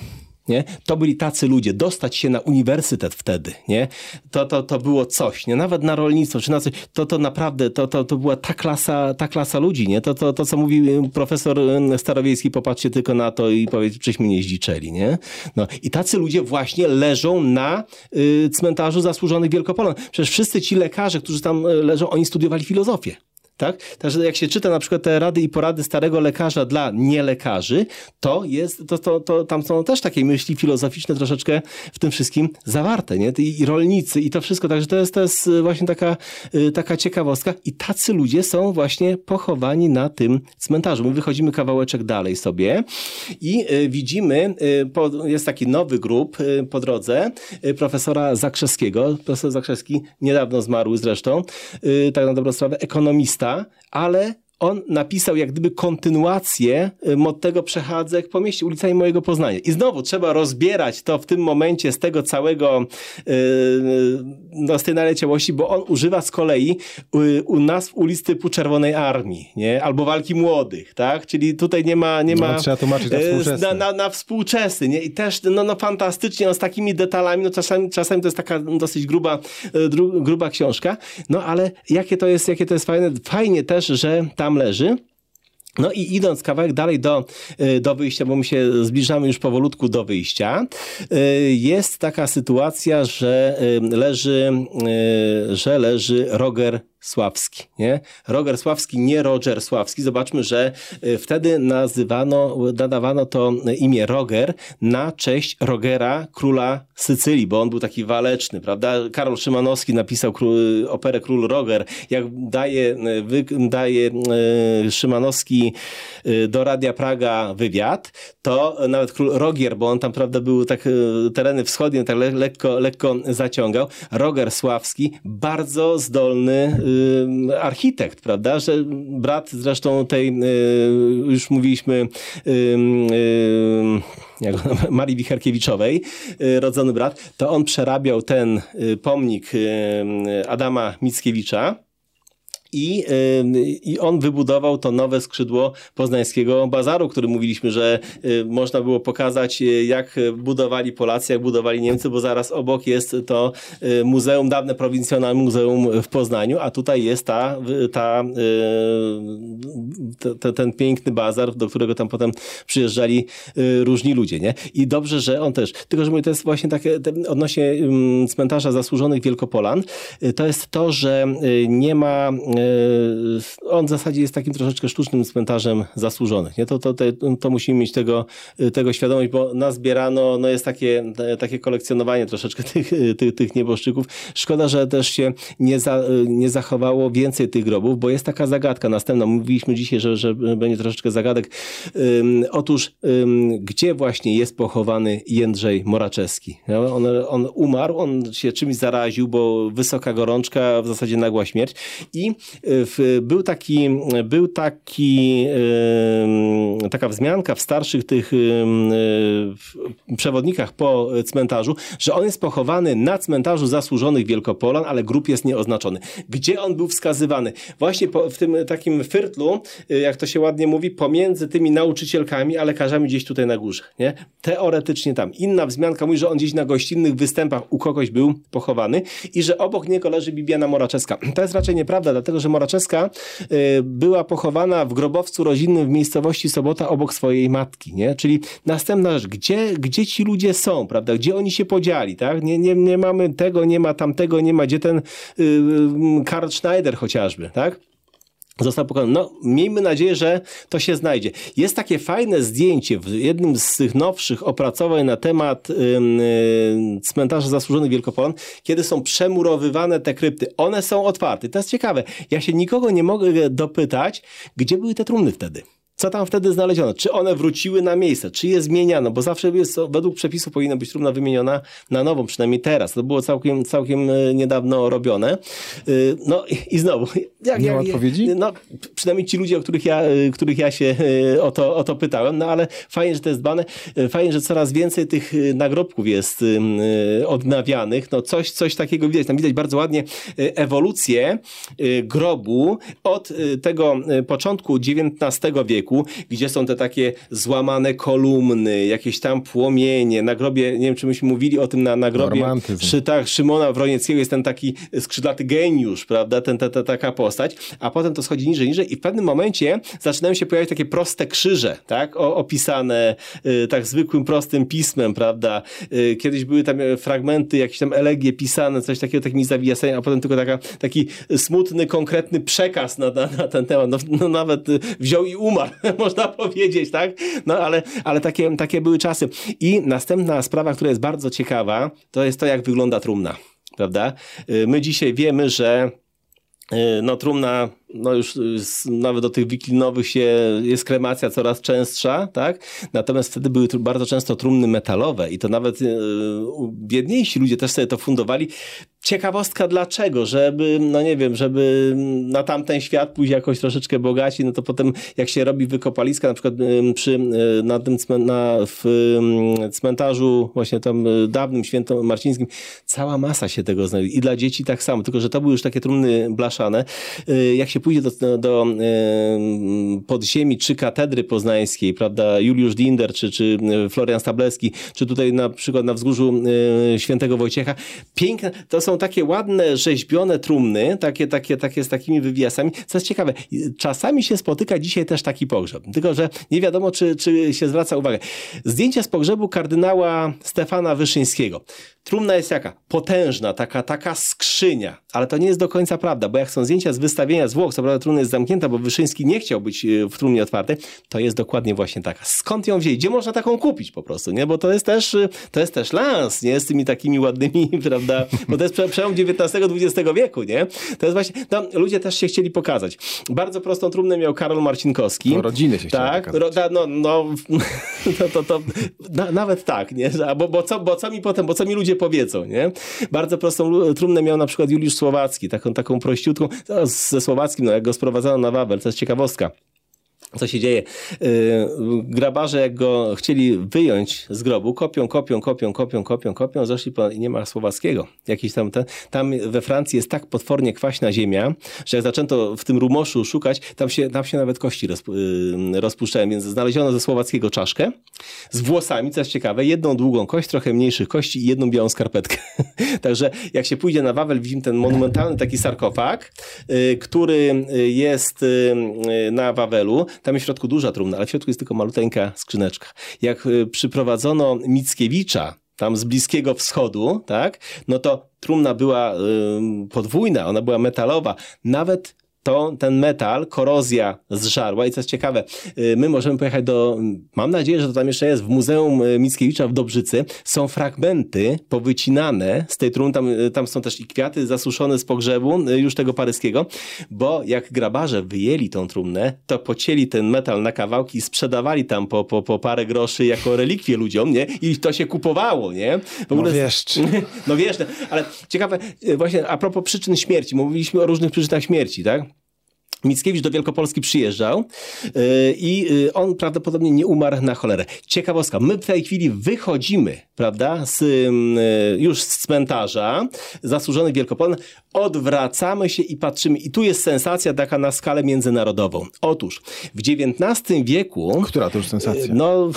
Nie? To byli tacy ludzie. Dostać się na uniwersytet wtedy, nie? To, to, to było coś, nie? Nawet na rolnictwo, czy na coś. To, to naprawdę, to, to, to była ta klasa, ta klasa ludzi, nie? To, to, to, co mówi profesor Starowiejski, popatrzcie tylko na to i powiedz, czyśmy nie zdziczeli, nie? No. I tacy ludzie właśnie leżą na y, cmentarzu zasłużonych Wielkopolan. Przecież wszyscy ci lekarze, którzy tam y, leżą, oni studiowali filozofię. Tak? Także jak się czyta na przykład te rady i porady starego lekarza dla nielekarzy, to jest, to, to, to tam są też takie myśli filozoficzne troszeczkę w tym wszystkim zawarte, nie? I, i rolnicy i to wszystko, także to jest, to jest właśnie taka, y, taka ciekawostka i tacy ludzie są właśnie pochowani na tym cmentarzu. My wychodzimy kawałeczek dalej sobie i y, widzimy, y, jest taki nowy grup po drodze profesora Zakrzewskiego. Profesor Zakrzewski niedawno zmarł zresztą, tak na dobrą sprawę, ekonomista, ale on napisał jak gdyby kontynuację y, tego przechadzek po mieście ulicami mojego Poznania. I znowu trzeba rozbierać to w tym momencie z tego całego, yy, no, z tej naleciałości, bo on używa z kolei y, u nazw ulic typu Czerwonej Armii, nie? Albo Walki Młodych, tak? Czyli tutaj nie ma... Nie no, ma trzeba tłumaczyć na współczesny. Na, na, na współczesny, nie? I też, no, no fantastycznie, no, z takimi detalami, no czasami, czasami to jest taka dosyć gruba, gruba książka, no ale jakie to jest, jakie to jest fajne, fajnie też, że ta tam leży. No i idąc kawałek dalej do, y, do wyjścia, bo my się zbliżamy już powolutku do wyjścia, y, jest taka sytuacja, że y, leży, że leży Roger Sławski, nie? Roger Sławski, nie Roger Sławski. Zobaczmy, że y, wtedy nazywano, nadawano to imię Roger na cześć Rogera, króla Sycylii, bo on był taki waleczny, prawda? Karol Szymanowski napisał król, operę Król Roger. Jak daje, y, y, Szymanowski do Radia Praga wywiad, to nawet król Rogier, bo on tam, prawda, był tak tereny wschodnie, tak le, lekko, lekko zaciągał. Roger Sławski, bardzo zdolny architekt, prawda, że brat zresztą tej, y, już mówiliśmy, jak, Marii Wicherkiewiczowej, y, rodzony brat, to on przerabiał ten y, pomnik Adama Mickiewicza, I, y, I on wybudował to nowe skrzydło poznańskiego bazaru, który mówiliśmy, że y, można było pokazać, y, jak budowali Polacy, jak budowali Niemcy, bo zaraz obok jest to muzeum, dawne prowincjonalne muzeum w Poznaniu, a tutaj jest ta, ta, ta, ten piękny bazar, do którego tam potem przyjeżdżali różni ludzie. Nie? I dobrze, że on też. Tylko, że mówię, to jest właśnie takie odnośnie cmentarza zasłużonych Wielkopolan, to jest to, że nie ma on w zasadzie jest takim troszeczkę sztucznym cmentarzem zasłużonych. Nie? To, to, to, to musimy mieć tego, tego świadomość, bo nazbierano, no jest takie, takie kolekcjonowanie troszeczkę tych, tych, tych nieboszczyków. Szkoda, że też się nie, za, nie zachowało więcej tych grobów, bo jest taka zagadka następna. Mówiliśmy dzisiaj, że, że będzie troszeczkę zagadek. Otóż, gdzie właśnie jest pochowany Jędrzej Moraczewski? On, on umarł, on się czymś zaraził, bo wysoka gorączka, w zasadzie nagła śmierć i był taki, był taki, taka wzmianka w starszych tych przewodnikach po cmentarzu, że on jest pochowany na cmentarzu zasłużonych Wielkopolan, ale grup jest nieoznaczony. Gdzie on był wskazywany? Właśnie w tym takim fyrtlu, y, jak to się ładnie mówi, pomiędzy tymi nauczycielkami, a lekarzami gdzieś tutaj na górze. Nie? Teoretycznie tam. Inna wzmianka mówi, że on gdzieś na gościnnych występach u kogoś był pochowany i że obok niego leży Bibiana Moraczewska. To jest raczej nieprawda, dlatego że Moraczewska y, była pochowana w grobowcu rodzinnym w miejscowości Sobota obok swojej matki, nie? Czyli następna rzecz, gdzie, gdzie ci ludzie są, prawda? Gdzie oni się podzieli, tak? Nie, nie, nie mamy tego, nie ma tamtego, nie ma, gdzie ten yy, Karl Schneider chociażby, tak? Został pokonany. No, miejmy nadzieję, że to się znajdzie. Jest takie fajne zdjęcie w jednym z tych nowszych opracowań na temat yy, cmentarza zasłużonych Wielkopolan, kiedy są przemurowywane te krypty. One są otwarte. To jest ciekawe. Ja się nikogo nie mogę dopytać, gdzie były te trumny wtedy co tam wtedy znaleziono? Czy one wróciły na miejsce? Czy je zmieniano? Bo zawsze jest, według przepisu powinna być trumna wymieniona na nową, przynajmniej teraz. To było całkiem, całkiem e, niedawno robione. E, no i znowu. Jak, Nie ma odpowiedzi? No, przynajmniej ci ludzie, o których ja, e, których ja się o to, o to pytałem, no ale fajnie, że to jest dbane. Fajnie, że coraz więcej tych nagrobków jest odnawianych. No coś, coś takiego widać. Tam widać bardzo ładnie ewolucję grobu od tego początku XIX wieku wieku, gdzie są te takie złamane kolumny, jakieś tam płomienie. Na grobie, nie wiem, czy myśmy mówili o tym na, na grobie Szy, tak, Szymona Wronieckiego jest ten taki skrzydlaty geniusz, prawda, ten, ta, ta, taka postać, a potem to schodzi niżej, niżej i w pewnym momencie zaczynają się pojawiać takie proste krzyże, tak, o, opisane y, tak zwykłym, prostym pismem, prawda. Y, kiedyś były tam e, fragmenty, jakieś tam elegie pisane, coś takiego, takimi zawijasami, a potem tylko taka, taki smutny, konkretny przekaz na, na, na ten temat. No, no nawet y, wziął i umarł, można powiedzieć, tak? No ale, ale takie, takie były czasy. I następna sprawa, która jest bardzo ciekawa, to jest to, jak wygląda trumna, prawda? Y, my dzisiaj wiemy, że y, no trumna no już nawet do tych wiklinowych się jest kremacja coraz częstsza, tak? Natomiast wtedy były bardzo często trumny metalowe i to nawet yy, biedniejsi ludzie też sobie to fundowali. Ciekawostka dlaczego, żeby, no nie wiem, żeby na tamten świat pójść jakoś troszeczkę bogaci, no to potem jak się robi wykopaliska, na przykład przy, na tym na, w cmentarzu właśnie tam dawnym, świętomarcińskim, cała masa się tego znajduje i dla dzieci tak samo, tylko że to były już takie trumny blaszane. Y, jak się pójdzie do, do podziemi czy katedry poznańskiej, prawda, Juliusz Dinder, czy, czy Florian Stablewski, czy tutaj na przykład na wzgórzu świętego Wojciecha, piękne, to są takie ładne, rzeźbione trumny, takie, takie, takie z takimi wywiasami. Co jest ciekawe, czasami się spotyka dzisiaj też taki pogrzeb, tylko że nie wiadomo, czy, czy się zwraca uwagę. Zdjęcia z pogrzebu kardynała Stefana Wyszyńskiego. Trumna jest jaka? Potężna, taka, taka skrzynia. Ale to nie jest do końca prawda, bo jak są zdjęcia z wystawienia zwłok, co prawda trumna jest zamknięta, bo Wyszyński nie chciał być e, w trumnie otwartej, to jest dokładnie właśnie taka. Skąd ją wzięli? Gdzie można taką kupić po prostu, nie? Bo to jest też, e, to jest też lans, nie? Z tymi takimi ładnymi, prawda? Bo to jest przełom XIX-XX wieku, nie? To jest właśnie, no, ludzie też się chcieli pokazać. Bardzo prostą trumnę miał Karol Marcinkowski. No, rodziny się Tak, ro, no, no, to, to, to na, nawet tak, nie? Bo, bo, co, bo co mi potem, bo co mi ludzie powiedzą, nie? Bardzo prostą trumnę miał na przykład Juliusz Słowacki, taką, taką prościutką, ze Słowackim, no jak go sprowadzono na Wawel, to jest ciekawostka. Co się dzieje. Yy, grabarze, jak go chcieli wyjąć z grobu, kopią, kopią, kopią, kopią, kopią, kopią, zeszli po, nie ma słowackiego. Jakiś tam, ten, tam we Francji jest tak potwornie kwaśna ziemia, że jak zaczęto w tym rumoszu szukać, tam się, tam się nawet kości roz, yy, rozpuszczają, więc znaleziono ze słowackiego czaszkę z włosami, co jest ciekawe, jedną długą kość, trochę mniejszych kości i jedną białą skarpetkę. Także jak się pójdzie na Wawel, widzimy ten monumentalny taki sarkofag, yy, który jest na Wawelu, tam jest w środku duża trumna, ale w środku jest tylko maluteńka skrzyneczka. Jak y, przyprowadzono Mickiewicza tam z Bliskiego Wschodu, tak, no to trumna była y, podwójna, ona była metalowa. Nawet to ten metal, korozja zżarła i co jest ciekawe, y, my możemy pojechać do, mam nadzieję, że to tam jeszcze jest, w Muzeum y, Mickiewicza w Dobrzycy, są fragmenty powycinane z tej trumny, tam, y, tam są też i kwiaty zasuszone z pogrzebu już tego paryskiego, bo jak grabarze wyjęli tą trumnę, to pocięli ten metal na kawałki i sprzedawali tam po, po, po parę groszy jako relikwie ludziom, nie? I to się kupowało, nie? W ogóle... No wiesz. No wiesz, no, ale ciekawe, właśnie a propos przyczyn śmierci, mówiliśmy o różnych przyczynach śmierci, tak? Mickiewicz do Wielkopolski przyjeżdżał yy, i yy, on prawdopodobnie nie umarł na cholerę. Ciekawostka, my w tej chwili wychodzimy, prawda, z, yy, już z cmentarza zasłużonych Wielkopolny, odwracamy się i patrzymy. I tu jest sensacja taka na skalę międzynarodową. Otóż w XIX wieku... Która to już sensacja? No,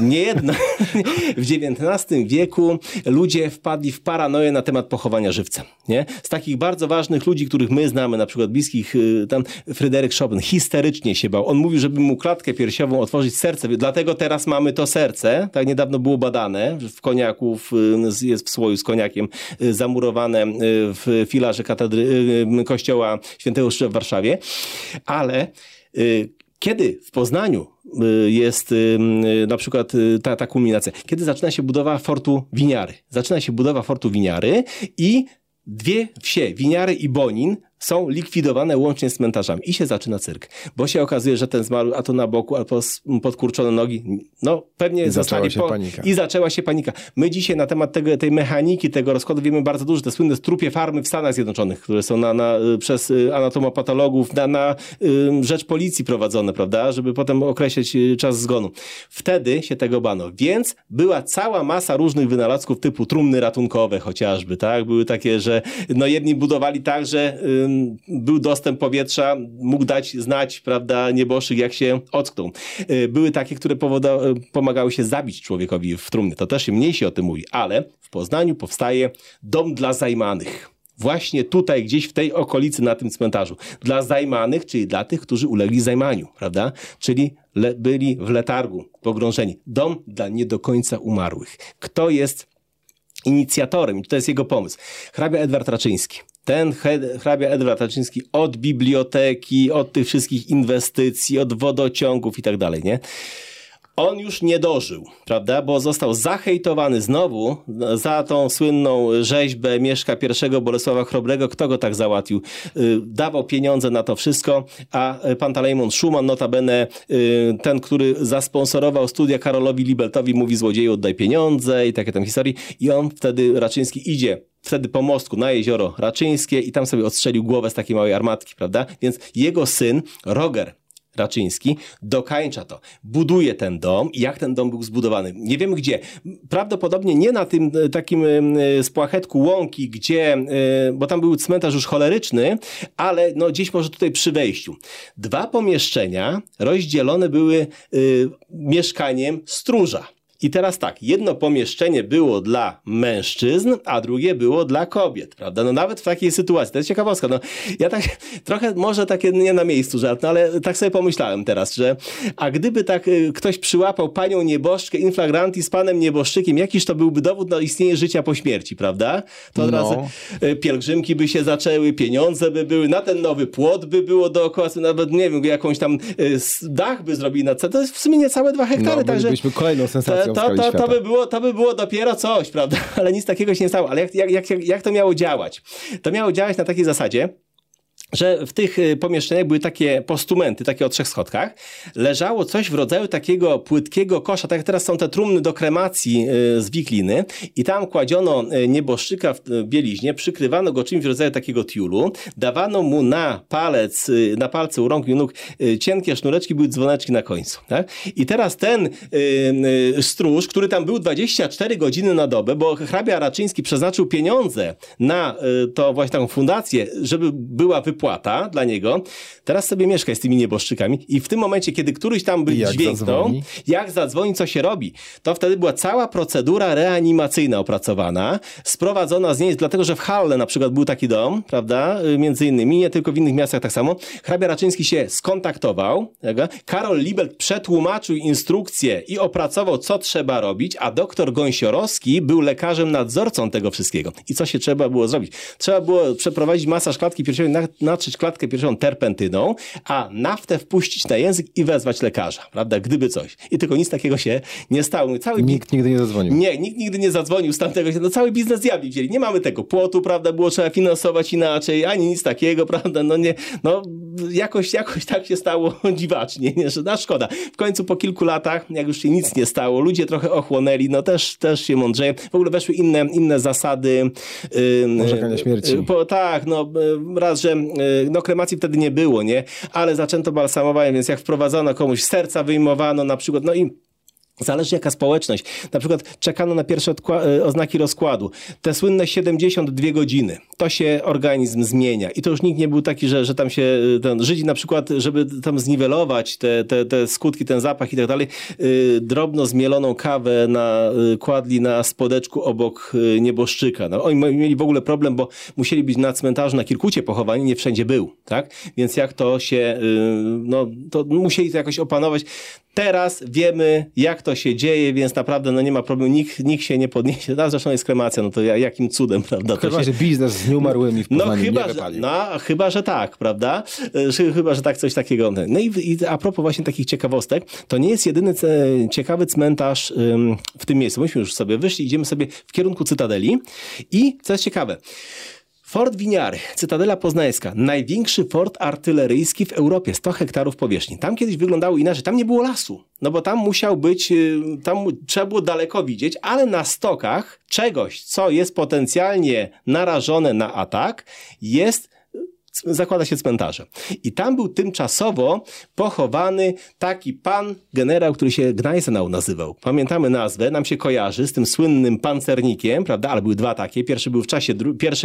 nie jedna. w XIX wieku ludzie wpadli w paranoję na temat pochowania żywcem. Nie? Z takich bardzo ważnych ludzi, których my znamy, na przykład bliskich, tam Fryderyk Chopin histerycznie się bał. On mówił, żeby mu klatkę piersiową otworzyć serce, dlatego teraz mamy to serce. Tak niedawno było badane, w koniaku jest w słoju z koniakiem y, zamurowane y, w filarze katedry, y, kościoła świętego Krzyża w Warszawie. Ale kiedy w Poznaniu jest na przykład ta, ta kulminacja? Kiedy zaczyna się budowa fortu Winiary? Zaczyna się budowa fortu Winiary i dwie wsie, Winiary i Bonin, są likwidowane łącznie z cmentarzami i się zaczyna cyrk. Bo się okazuje, że ten zmarł, a to na boku, albo podkurczone nogi, no pewnie I zaczęła się po... panika. I zaczęła się panika. My dzisiaj na temat tego, tej mechaniki, tego rozkładu wiemy bardzo dużo. Te słynne strupie farmy w Stanach Zjednoczonych, które są na, na, przez y, anatomopatologów na, na y, rzecz policji prowadzone, prawda, żeby potem określić y, czas zgonu. Wtedy się tego bano. Więc była cała masa różnych wynalazków typu trumny ratunkowe chociażby, tak? Były takie, że no jedni budowali tak, że był dostęp powietrza, mógł dać znać, prawda, nieboszczyk, jak się ocknął. Y, były takie, które powoda- pomagały się zabić człowiekowi w trumnie. To też mniej się o tym mówi, ale w Poznaniu powstaje dom dla zajmanych właśnie tutaj, gdzieś w tej okolicy, na tym cmentarzu. Dla zajmanych, czyli dla tych, którzy ulegli zajmaniu, prawda? Czyli le- byli w letargu, pogrążeni. Dom dla nie do końca umarłych. Kto jest inicjatorem? I to jest jego pomysł. Hrabia Edward Raczyński ten hrabia Edward Raczyński od biblioteki, od tych wszystkich inwestycji, od wodociągów i tak dalej, nie? On już nie dożył, prawda, bo został zahejtowany znowu za tą słynną rzeźbę Mieszka I Bolesława Chrobrego. Kto go tak załatwił? Y, dawał pieniądze na to wszystko, a Pantalejmon Schumann, notabene y, ten, który zasponsorował studia Karolowi Libeltowi, mówi złodzieju oddaj pieniądze i takie tam historie. I on wtedy, Raczyński, idzie wtedy po mostku na jezioro Raczyńskie i tam sobie odstrzelił głowę z takiej małej armatki, prawda? Więc jego syn, Roger Raczyński dokańcza to. Buduje ten dom i jak ten dom był zbudowany. Nie wiemy gdzie. Prawdopodobnie nie na tym e, takim e, spłachetku łąki, gdzie, e, bo tam był cmentarz już choleryczny, ale no gdzieś może tutaj przy wejściu. Dwa pomieszczenia rozdzielone były mieszkaniem stróża. I teraz tak, jedno pomieszczenie było dla mężczyzn, a drugie było dla kobiet, prawda? No nawet w takiej sytuacji, to jest ciekawostka, no ja tak trochę, może takie nie na miejscu żart, no ale tak sobie pomyślałem teraz, że a gdyby tak y, ktoś przyłapał panią nieboszczkę inflagranti z panem nieboszczykiem, jakiś to byłby dowód na istnienie życia po śmierci, prawda? To od no. razu y, pielgrzymki by się zaczęły, pieniądze by były, na ten nowy płot by było dookoła, nawet nie wiem, jakąś tam y, dach by zrobili na to jest w sumie niecałe dwa hektary, no, także... bylibyśmy kolejną sensacją to, to, to, by było, to by było dopiero coś, prawda? Ale nic takiego się nie stało. Ale jak, jak, jak, jak to miało działać? To miało działać na takiej zasadzie, że w tych y, pomieszczeniach były takie postumenty, takie o trzech schodkach. Leżało coś w rodzaju takiego płytkiego kosza, tak jak teraz są te trumny do kremacji y, z wikliny i tam kładziono y, nieboszczyka w bieliźnie, przykrywano go czymś w rodzaju takiego tiulu, dawano mu na palec, na palce u rąk i nóg cienkie sznureczki, były dzwoneczki na końcu. Tak? I teraz ten stróż, który tam był 24 godziny na dobę, bo hrabia Raczyński przeznaczył pieniądze na to właśnie taką fundację, żeby była wypłata dla niego. Teraz sobie mieszkaj z tymi nieboszczykami i w tym momencie, kiedy któryś tam by jak dźwięknął, zadzwoni? jak zadzwoni, co się robi, to wtedy była cała procedura reanimacyjna opracowana, sprowadzona z niej, dlatego że w Halle na przykład był taki dom, prawda, y, między innymi, nie tylko w innych miastach tak samo. Hrabia Raczyński się skontaktował, tak? Karol Libel przetłumaczył instrukcję i opracował, co trzeba robić, a doktor Gąsiorowski był lekarzem nadzorcą tego wszystkiego. I co się trzeba było zrobić? Trzeba było przeprowadzić masaż klatki piersiowej na, natrzeć klatkę piersiową terpentyną, a naftę wpuścić na język i wezwać lekarza, prawda, gdyby coś. I tylko nic takiego się nie stało. Cały Nikt nigdy nie zadzwonił. nie, nikt nigdy nie zadzwonił z tamtego. No cały biznes diabli wzięli. Nie mamy tego płotu, prawda, było trzeba finansować inaczej, ani nic takiego, prawda, no nie, no jakoś, jakoś tak się stało dziwacznie, nie, że no szkoda. W końcu po kilku latach, jak już się nic nie stało, ludzie trochę ochłonęli, no też, też się mądrzeje. W ogóle weszły inne, inne zasady. Ym, Orzekania śmierci. y, Po, tak, no y, raz, że y, no kremacji wtedy nie było, nie, ale zaczęto balsamowanie, więc jak wprowadzono komuś serca wyjmowano na przykład, no i Zależy jaka społeczność. Na przykład czekano na pierwsze e, oznaki rozkładu. Te słynne 72 godziny. To się organizm zmienia. I to już nikt nie był taki, że, że tam się e, ten, Żydzi na przykład, żeby tam zniwelować te, te, te skutki, ten zapach i tak dalej, y, drobno zmieloną kawę na, kładli na spodeczku obok nieboszczyka. No, oni mieli w ogóle problem, bo musieli być na cmentarzu na Kirkucie pochowani, nie wszędzie był, tak? Więc jak to się, no, to musieli to jakoś opanować. Teraz wiemy, jak to się dzieje, więc naprawdę no nie ma problemu, nikt, nikt się nie podniesie. No, zresztą jest kremacja, no to ja- jakim cudem, prawda? To Chyba, się... że biznes z nieumarłymi w No chyba, nie wypalił. no chyba, że tak, prawda? Chyba, że tak coś takiego. No i, i a propos właśnie takich ciekawostek, to nie jest jedyny ciekawy cmentarz w tym miejscu. Myśmy już sobie wyszli, idziemy sobie w kierunku Cytadeli i co jest ciekawe, Fort Winiary, Cytadela Poznańska, największy fort artyleryjski w Europie, 100 hektarów powierzchni. Tam kiedyś wyglądało inaczej, tam nie było lasu, no bo tam musiał być, y, tam trzeba było daleko widzieć, ale na stokach czegoś, co jest potencjalnie narażone na atak, jest zakłada się cmentarze. I tam był tymczasowo pochowany taki pan generał, który się Gneisenau nazywał. Pamiętamy nazwę, nam się kojarzy z tym słynnym pancernikiem, prawda? Ale były dwa takie. Pierwszy był w czasie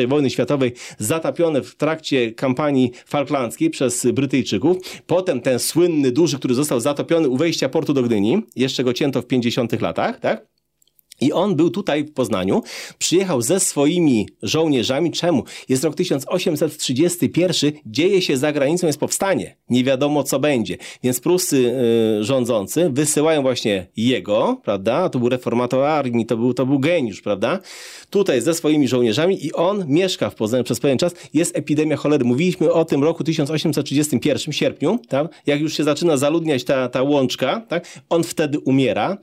I wojny światowej zatapiony w trakcie kampanii falklandzkiej przez Brytyjczyków. Potem ten słynny, duży, który został zatopiony u wejścia portu do Gdyni. Jeszcze go cięto w 50 latach, tak? I on był tutaj w Poznaniu, przyjechał ze swoimi żołnierzami. Czemu? Jest rok 1831, dzieje się za granicą, jest powstanie. Nie wiadomo, co będzie. Więc pruscy y, rządzący wysyłają właśnie jego, prawda? To był reformator armii, to był, to był geniusz, prawda? Tutaj ze swoimi żołnierzami i on mieszka w Poznaniu przez pewien czas. Jest epidemia cholery. Mówiliśmy o tym roku 1831, sierpniu, tak? jak już się zaczyna zaludniać ta, ta łączka, tak? on wtedy umiera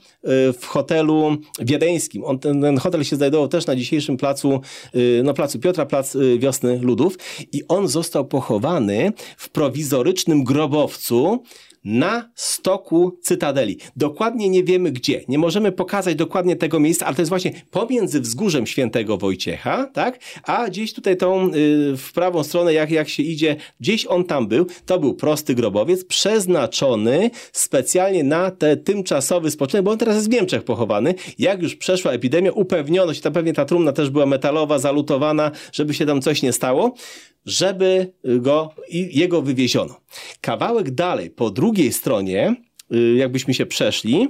y, w hotelu wiedeńskim. On, ten, ten hotel się znajdował też na dzisiejszym placu, y, no placu Piotra, plac y, Wiosny Ludów i on został pochowany w prowizorycznym grobowcu na stoku Cytadeli. Dokładnie nie wiemy gdzie. Nie możemy pokazać dokładnie tego miejsca, ale to jest właśnie pomiędzy wzgórzem świętego Wojciecha, tak? A gdzieś tutaj tą y, w prawą stronę, jak, jak się idzie, gdzieś on tam był. To był prosty grobowiec, przeznaczony specjalnie na te tymczasowy spoczynek, bo on teraz jest w Niemczech pochowany. Jak już przeszła epidemia, upewniono się, tam pewnie ta trumna też była metalowa, zalutowana, żeby się tam coś nie stało żeby go jego wywieziono. Kawałek dalej, po drugiej stronie, y, jakbyśmy się przeszli,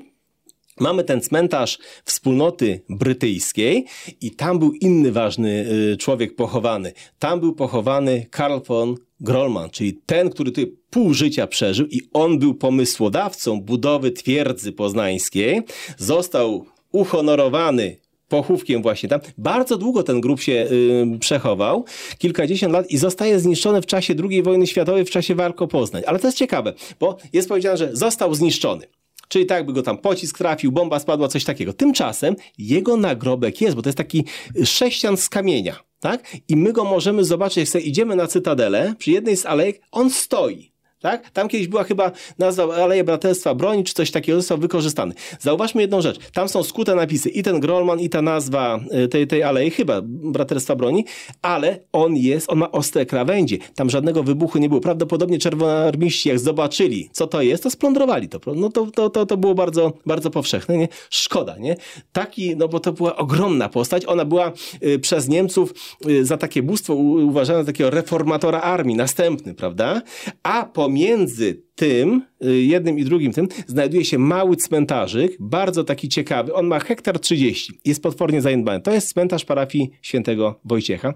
Mamy ten cmentarz wspólnoty brytyjskiej i tam był inny ważny y, człowiek pochowany. Tam był pochowany Karl von Grollmann, czyli ten, który tutaj pół życia przeżył i on był pomysłodawcą budowy twierdzy poznańskiej. Został uhonorowany pochówkiem właśnie tam. Bardzo długo ten grób się y, przechował, kilkadziesiąt lat i zostaje zniszczony w czasie II wojny światowej, w czasie walk o Poznań. Ale to jest ciekawe, bo jest powiedziane, że został zniszczony. Czyli tak by go tam pocisk trafił, bomba spadła, coś takiego. Tymczasem jego nagrobek jest, bo to jest taki sześcian z kamienia. tak? I my go możemy zobaczyć, jak sobie idziemy na Cytadelę, przy jednej z alejek, on stoi. Tak? Tam kiedyś była chyba nazwa Aleje Braterstwa Broni, czy coś takiego został wykorzystany. Zauważmy jedną rzecz. Tam są skute napisy i ten Grolman, i ta nazwa y, tej, tej alei, chyba Braterstwa Broni, ale on jest, on ma ostre krawędzie. Tam żadnego wybuchu nie było. Prawdopodobnie czerwonoarmiści, jak zobaczyli, co to jest, to splądrowali to. No to, to, to, to było bardzo, bardzo powszechne, nie? Szkoda, nie? Taki, no bo to była ogromna postać. Ona była y, przez Niemców y, za takie bóstwo u- uważana za takiego reformatora armii, następny, prawda? A pomiędzy tym, y, jednym i drugim tym, znajduje się mały cmentarzyk, bardzo taki ciekawy. On ma hektar 30, jest potwornie zaniedbany. To jest cmentarz parafii świętego Wojciecha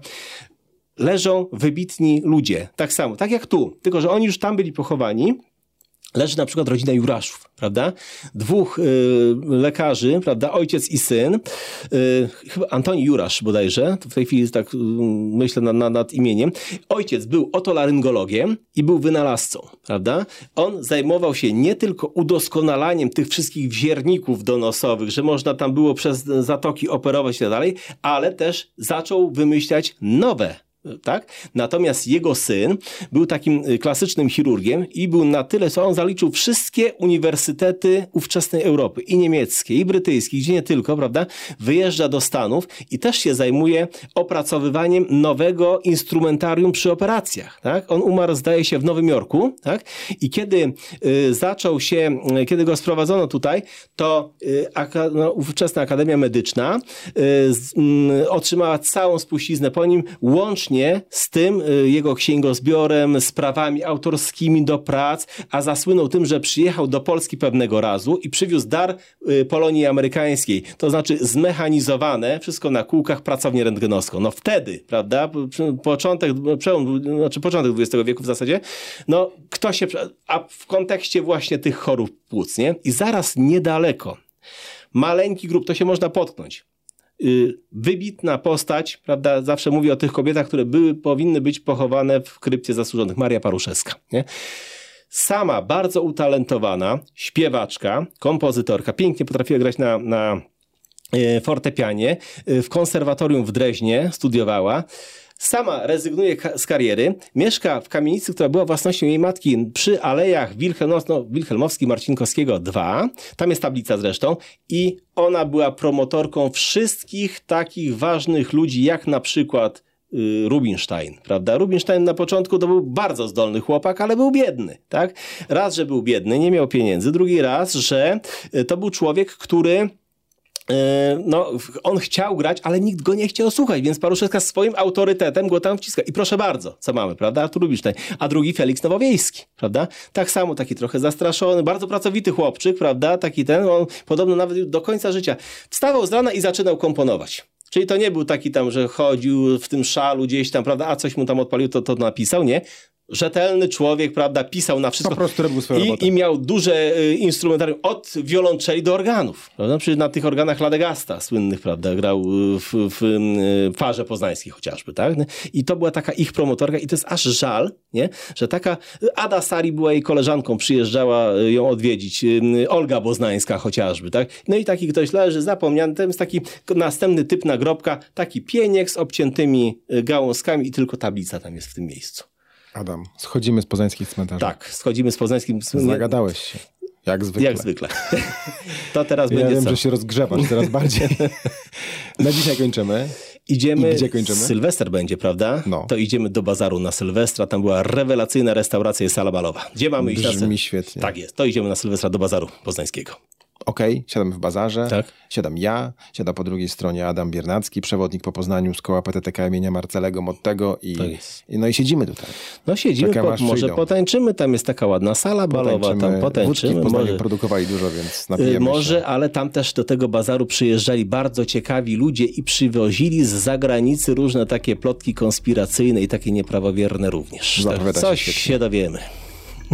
leżą wybitni ludzie. Tak samo, tak jak tu. Tylko, że oni już tam byli pochowani. Leży na przykład rodzina Juraszów, prawda? Dwóch y, lekarzy, prawda? Ojciec i syn. Y, chyba Antoni Jurasz bodajże. To w tej chwili tak y, myślę nad, nad, nad imieniem. Ojciec był otolaryngologiem i był wynalazcą, prawda? On zajmował się nie tylko udoskonalaniem tych wszystkich wzierników donosowych, że można tam było przez zatoki operować i tak dalej, ale też zaczął wymyślać nowe tak? Natomiast jego syn był takim y, klasycznym chirurgiem i był na tyle, co on zaliczył wszystkie uniwersytety ówczesnej Europy, i niemieckie, i brytyjskie, gdzie nie tylko, prawda? Wyjeżdża do Stanów i też się zajmuje opracowywaniem nowego instrumentarium przy operacjach, tak? On umarł, zdaje się, w Nowym Jorku, tak? I kiedy y, zaczął się, y, kiedy go sprowadzono tutaj, to y, aka, no, ówczesna Akademia Medyczna y, mm, otrzymała całą spuściznę po nim, łącznie z tym y, jego księgozbiorem, z prawami autorskimi do prac, a zasłynął tym, że przyjechał do Polski pewnego razu i przywiózł dar y, Polonii Amerykańskiej, to znaczy zmechanizowane, wszystko na kółkach, pracownię rentgenowską. No wtedy, prawda, początek, przełom, znaczy początek XX wieku w zasadzie, no kto się, a w kontekście właśnie tych chorób płuc, nie? I zaraz niedaleko, maleńki grup, to się można potknąć, wybitna postać, prawda? Zawsze mówię o tych kobietach, które były, powinny być pochowane w krypcie zasłużonych. Maria Paruszewska, nie? Sama bardzo utalentowana śpiewaczka, kompozytorka, pięknie potrafiła grać na, na e, fortepianie, e, w konserwatorium w Dreźnie studiowała. Sama rezygnuje z kariery, mieszka w kamienicy, która była własnością jej matki przy alejach Wilhelmowski, Wilhelmowski Marcinkowskiego 2. Tam jest tablica zresztą i ona była promotorką wszystkich takich ważnych ludzi, jak na przykład y, Rubinstein, prawda? Rubinstein na początku to był bardzo zdolny chłopak, ale był biedny, tak? Raz, że był biedny, nie miał pieniędzy, drugi raz, że y, to był człowiek, który no, on chciał grać, ale nikt go nie chciał słuchać, więc Paruszewska swoim autorytetem go tam wciska. I proszę bardzo, co mamy, prawda? Artur Rubinstein. A drugi Felix Nowowiejski, prawda? Tak samo, taki trochę zastraszony, bardzo pracowity chłopczyk, prawda? Taki ten, on podobno nawet do końca życia wstawał z rana i zaczynał komponować. Czyli to nie był taki tam, że chodził w tym szalu gdzieś tam, prawda, a coś mu tam odpalił, to, to napisał, nie? Rzetelny człowiek, prawda, pisał na wszystko. Po prostu robił swoją I, robotę. I miał duże y, instrumentarium od wiolonczeli do organów. Prawda? Przecież na tych organach Ladegasta słynnych, prawda, grał y, w, w, y, farze poznańskiej chociażby, tak? I to była taka ich promotorka i to jest aż żal, nie? Że taka Ada Sari była jej koleżanką, przyjeżdżała ją odwiedzić, Olga Boznańska chociażby, tak? No i taki ktoś leży zapomniany, to jest taki następny typ nagrobka, taki pieniek z obciętymi gałązkami i tylko tablica tam jest w tym miejscu. Adam, schodzimy z poznańskich cmentarzy. Tak, schodzimy z poznańskim... Zagadałeś się. Jak zwykle. Jak zwykle. To teraz Ja będzie wiem, co? że się rozgrzewasz coraz bardziej. Na dzisiaj kończymy. Idziemy, I gdzie kończymy? Sylwester będzie, prawda? No. To idziemy do bazaru na Sylwestra, tam była rewelacyjna restauracja i sala balowa. Gdzie mamy iść na Brzmi świetnie. Tak jest, to idziemy na Sylwestra do bazaru poznańskiego. Okej, siadamy w bazarze. Tak. Siadam ja, siada po drugiej stronie Adam Biernacki, przewodnik po Poznaniu z koła PTTK imienia Marcelego Mottego i, i no i siedzimy tutaj. No siedzimy, po, może przyjdą. potańczymy, tam jest taka ładna sala balowa, tam potańczymy. w Poznaniu Może, produkowali dużo, więc y, napijemy może, się. ale tam też do tego bazaru przyjeżdżali bardzo ciekawi ludzie i przywozili z zagranicy różne takie plotki konspiracyjne i takie nieprawowierne również. Zapowiada Tak, się Coś świetnie. się dowiemy.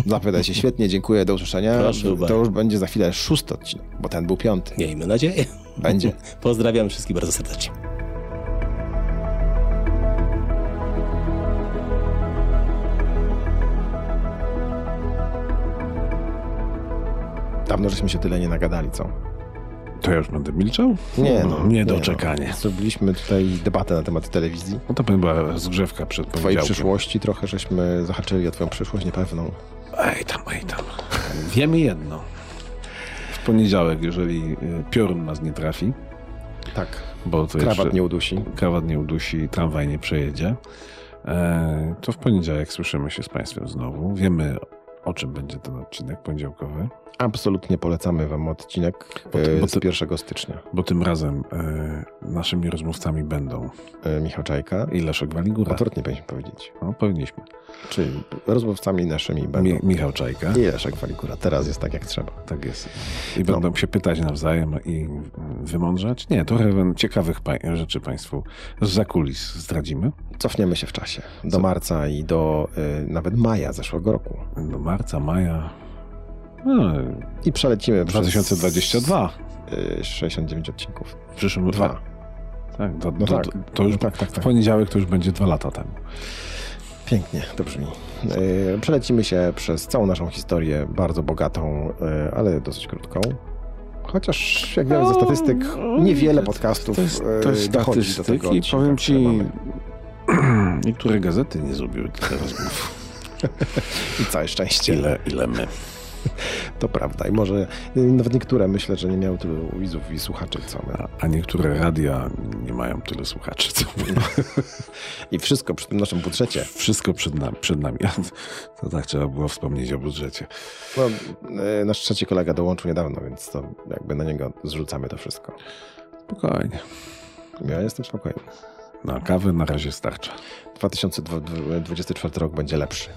Zapowiada się świetnie, dziękuję, do usłyszenia. Proszę to już będzie za chwilę szósty odcinek, bo ten był piąty. Miejmy nadzieję. Będzie. Pozdrawiam wszystkich bardzo serdecznie. Dawno żeśmy się tyle nie nagadali, co? To ja już będę milczał? Nie, no. Niedoczekanie. No. Zrobiliśmy tutaj debatę na temat telewizji. No to była rozgrzewka przed Twojej przyszłości trochę żeśmy zahaczyli o twoją przyszłość niepewną. Ej tam, ej tam. Wiemy jedno. W poniedziałek, jeżeli y, piorun nas nie trafi, Tak. bo to Krawat nie udusi. krawat nie udusi, tramwaj nie przejedzie, e, to w poniedziałek słyszymy się z Państwem znowu. Wiemy, o czym będzie ten odcinek poniedziałkowy, Absolutnie polecamy wam odcinek Bo e, bo z to- 1 stycznia. bo tym razem e, naszymi rozmówcami będą E, Michał Czajka. i Leszek Waligura. Odwrotnie powinniśmy powiedzieć. No, powinniśmy. Czyli rozmówcami naszymi będą. Mi, Michał Czajka. I Leszek Waligura. Teraz jest tak, jak trzeba. Tak jest. I będą się pytać nawzajem i wymądrzać? Nie, trochę ciekawych pań- rzeczy Państwu z zakulis zdradzimy. Cofniemy się w czasie. Do Co? marca i do e, nawet maja zeszłego roku. Do marca, maja. No, I przelecimy przez 2022. e, 69 odcinków. W przyszłym Dwa. Tak, to, No to, tak. to, to już No tak, tak, w tak. poniedziałek to już będzie dwa lata temu. Pięknie, to brzmi. E, Przelecimy się przez całą naszą historię, bardzo bogatą, e, ale dosyć krótką. Chociaż, jak wiemy ze statystyk, niewiele podcastów To jest, to jest dochodzi do statystyk tego odcinka, powiem Ci, niektóre gazety nie zrobiły tyle rozmów, I całe szczęście. ile, ile my. To prawda. I może e, nawet niektóre myślę, że nie miały tylu widzów i słuchaczy, co my. A, a niektóre radia nie mają tyle słuchaczy, co my. I wszystko przy tym naszym budżecie. Wszystko przed nami. Przed nami. To tak trzeba było wspomnieć o budżecie. No, e, nasz trzeci kolega dołączył niedawno, więc to jakby na niego zrzucamy to wszystko. Spokojnie. Ja jestem spokojny. Na kawę na razie starcza. 2024 rok będzie lepszy.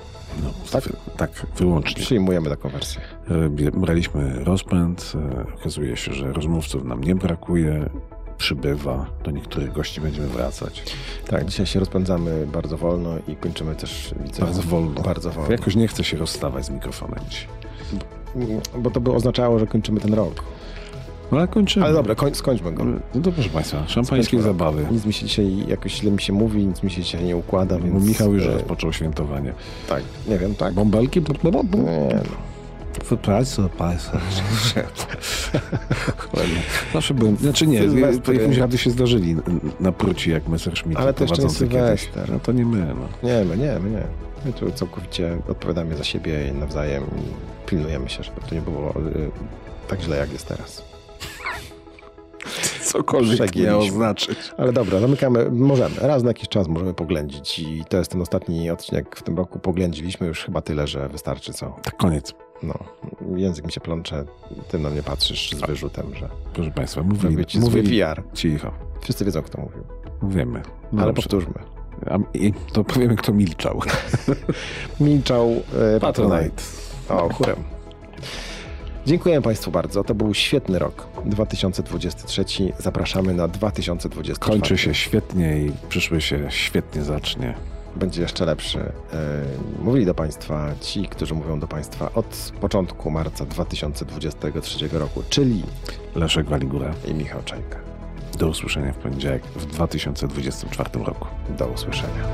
No, tak? tak, wyłącznie. Przyjmujemy taką wersję. E, Braliśmy rozpęd. e, Okazuje się, że rozmówców nam nie brakuje. Przybywa. Do niektórych gości będziemy wracać. Tak, dzisiaj się rozpędzamy bardzo wolno i kończymy też widzę, Bardzo wolno. Bardzo wolno. Jakoś nie chce się rozstawać z mikrofonem dzisiaj. Bo to by oznaczało, że kończymy ten rok. No ale kończymy. Ale dobra, koń, skończmy go. No to proszę Państwa, szampańskie zabawy. Nic mi się dzisiaj, jakoś źle mi się mówi, nic mi się dzisiaj nie układa, Bo więc... Michał już e, rozpoczął świętowanie. Tak, nie wiem, tak. Bąbelki? Nie, no. Wypracy, Państwa. Zawsze byłem, znaczy nie, Sylwestry. jakimś rady się zdarzyli na pruci jak Messerschmitt Ale to jeszcze nie. Sylwester. No to nie my, no. nie, my nie, my nie. My tu całkowicie odpowiadamy za siebie nawzajem i pilnujemy się, żeby to nie było y, tak źle, jak jest teraz. Cokolwiek miało znaczyć. Ale dobra, zamykamy. Możemy. Raz na jakiś czas możemy poględzić i to jest ten ostatni odcinek w tym roku. Poględziliśmy już chyba tyle, że wystarczy, co? Tak, koniec. No, język mi się plącze, ty na mnie patrzysz z wyrzutem, że Proszę Państwa, mówi mówili, być zły mówili PR. cicho. Wszyscy wiedzą, kto mówił. Wiemy. No Ale dobrze. powtórzmy. A, I to powiemy, kto milczał. Milczał e, Patronite. Patronite. O, chórem. Dziękujemy Państwu bardzo. To był świetny rok. 2023. Zapraszamy na 2024. Kończy się świetnie i przyszły się świetnie zacznie. Będzie jeszcze lepszy. E, Mówili do Państwa ci, którzy mówią do Państwa od początku marca 2023 roku, czyli Leszek Waligura. i Michał Czajka. Do usłyszenia w poniedziałek w 2024 roku. Do usłyszenia.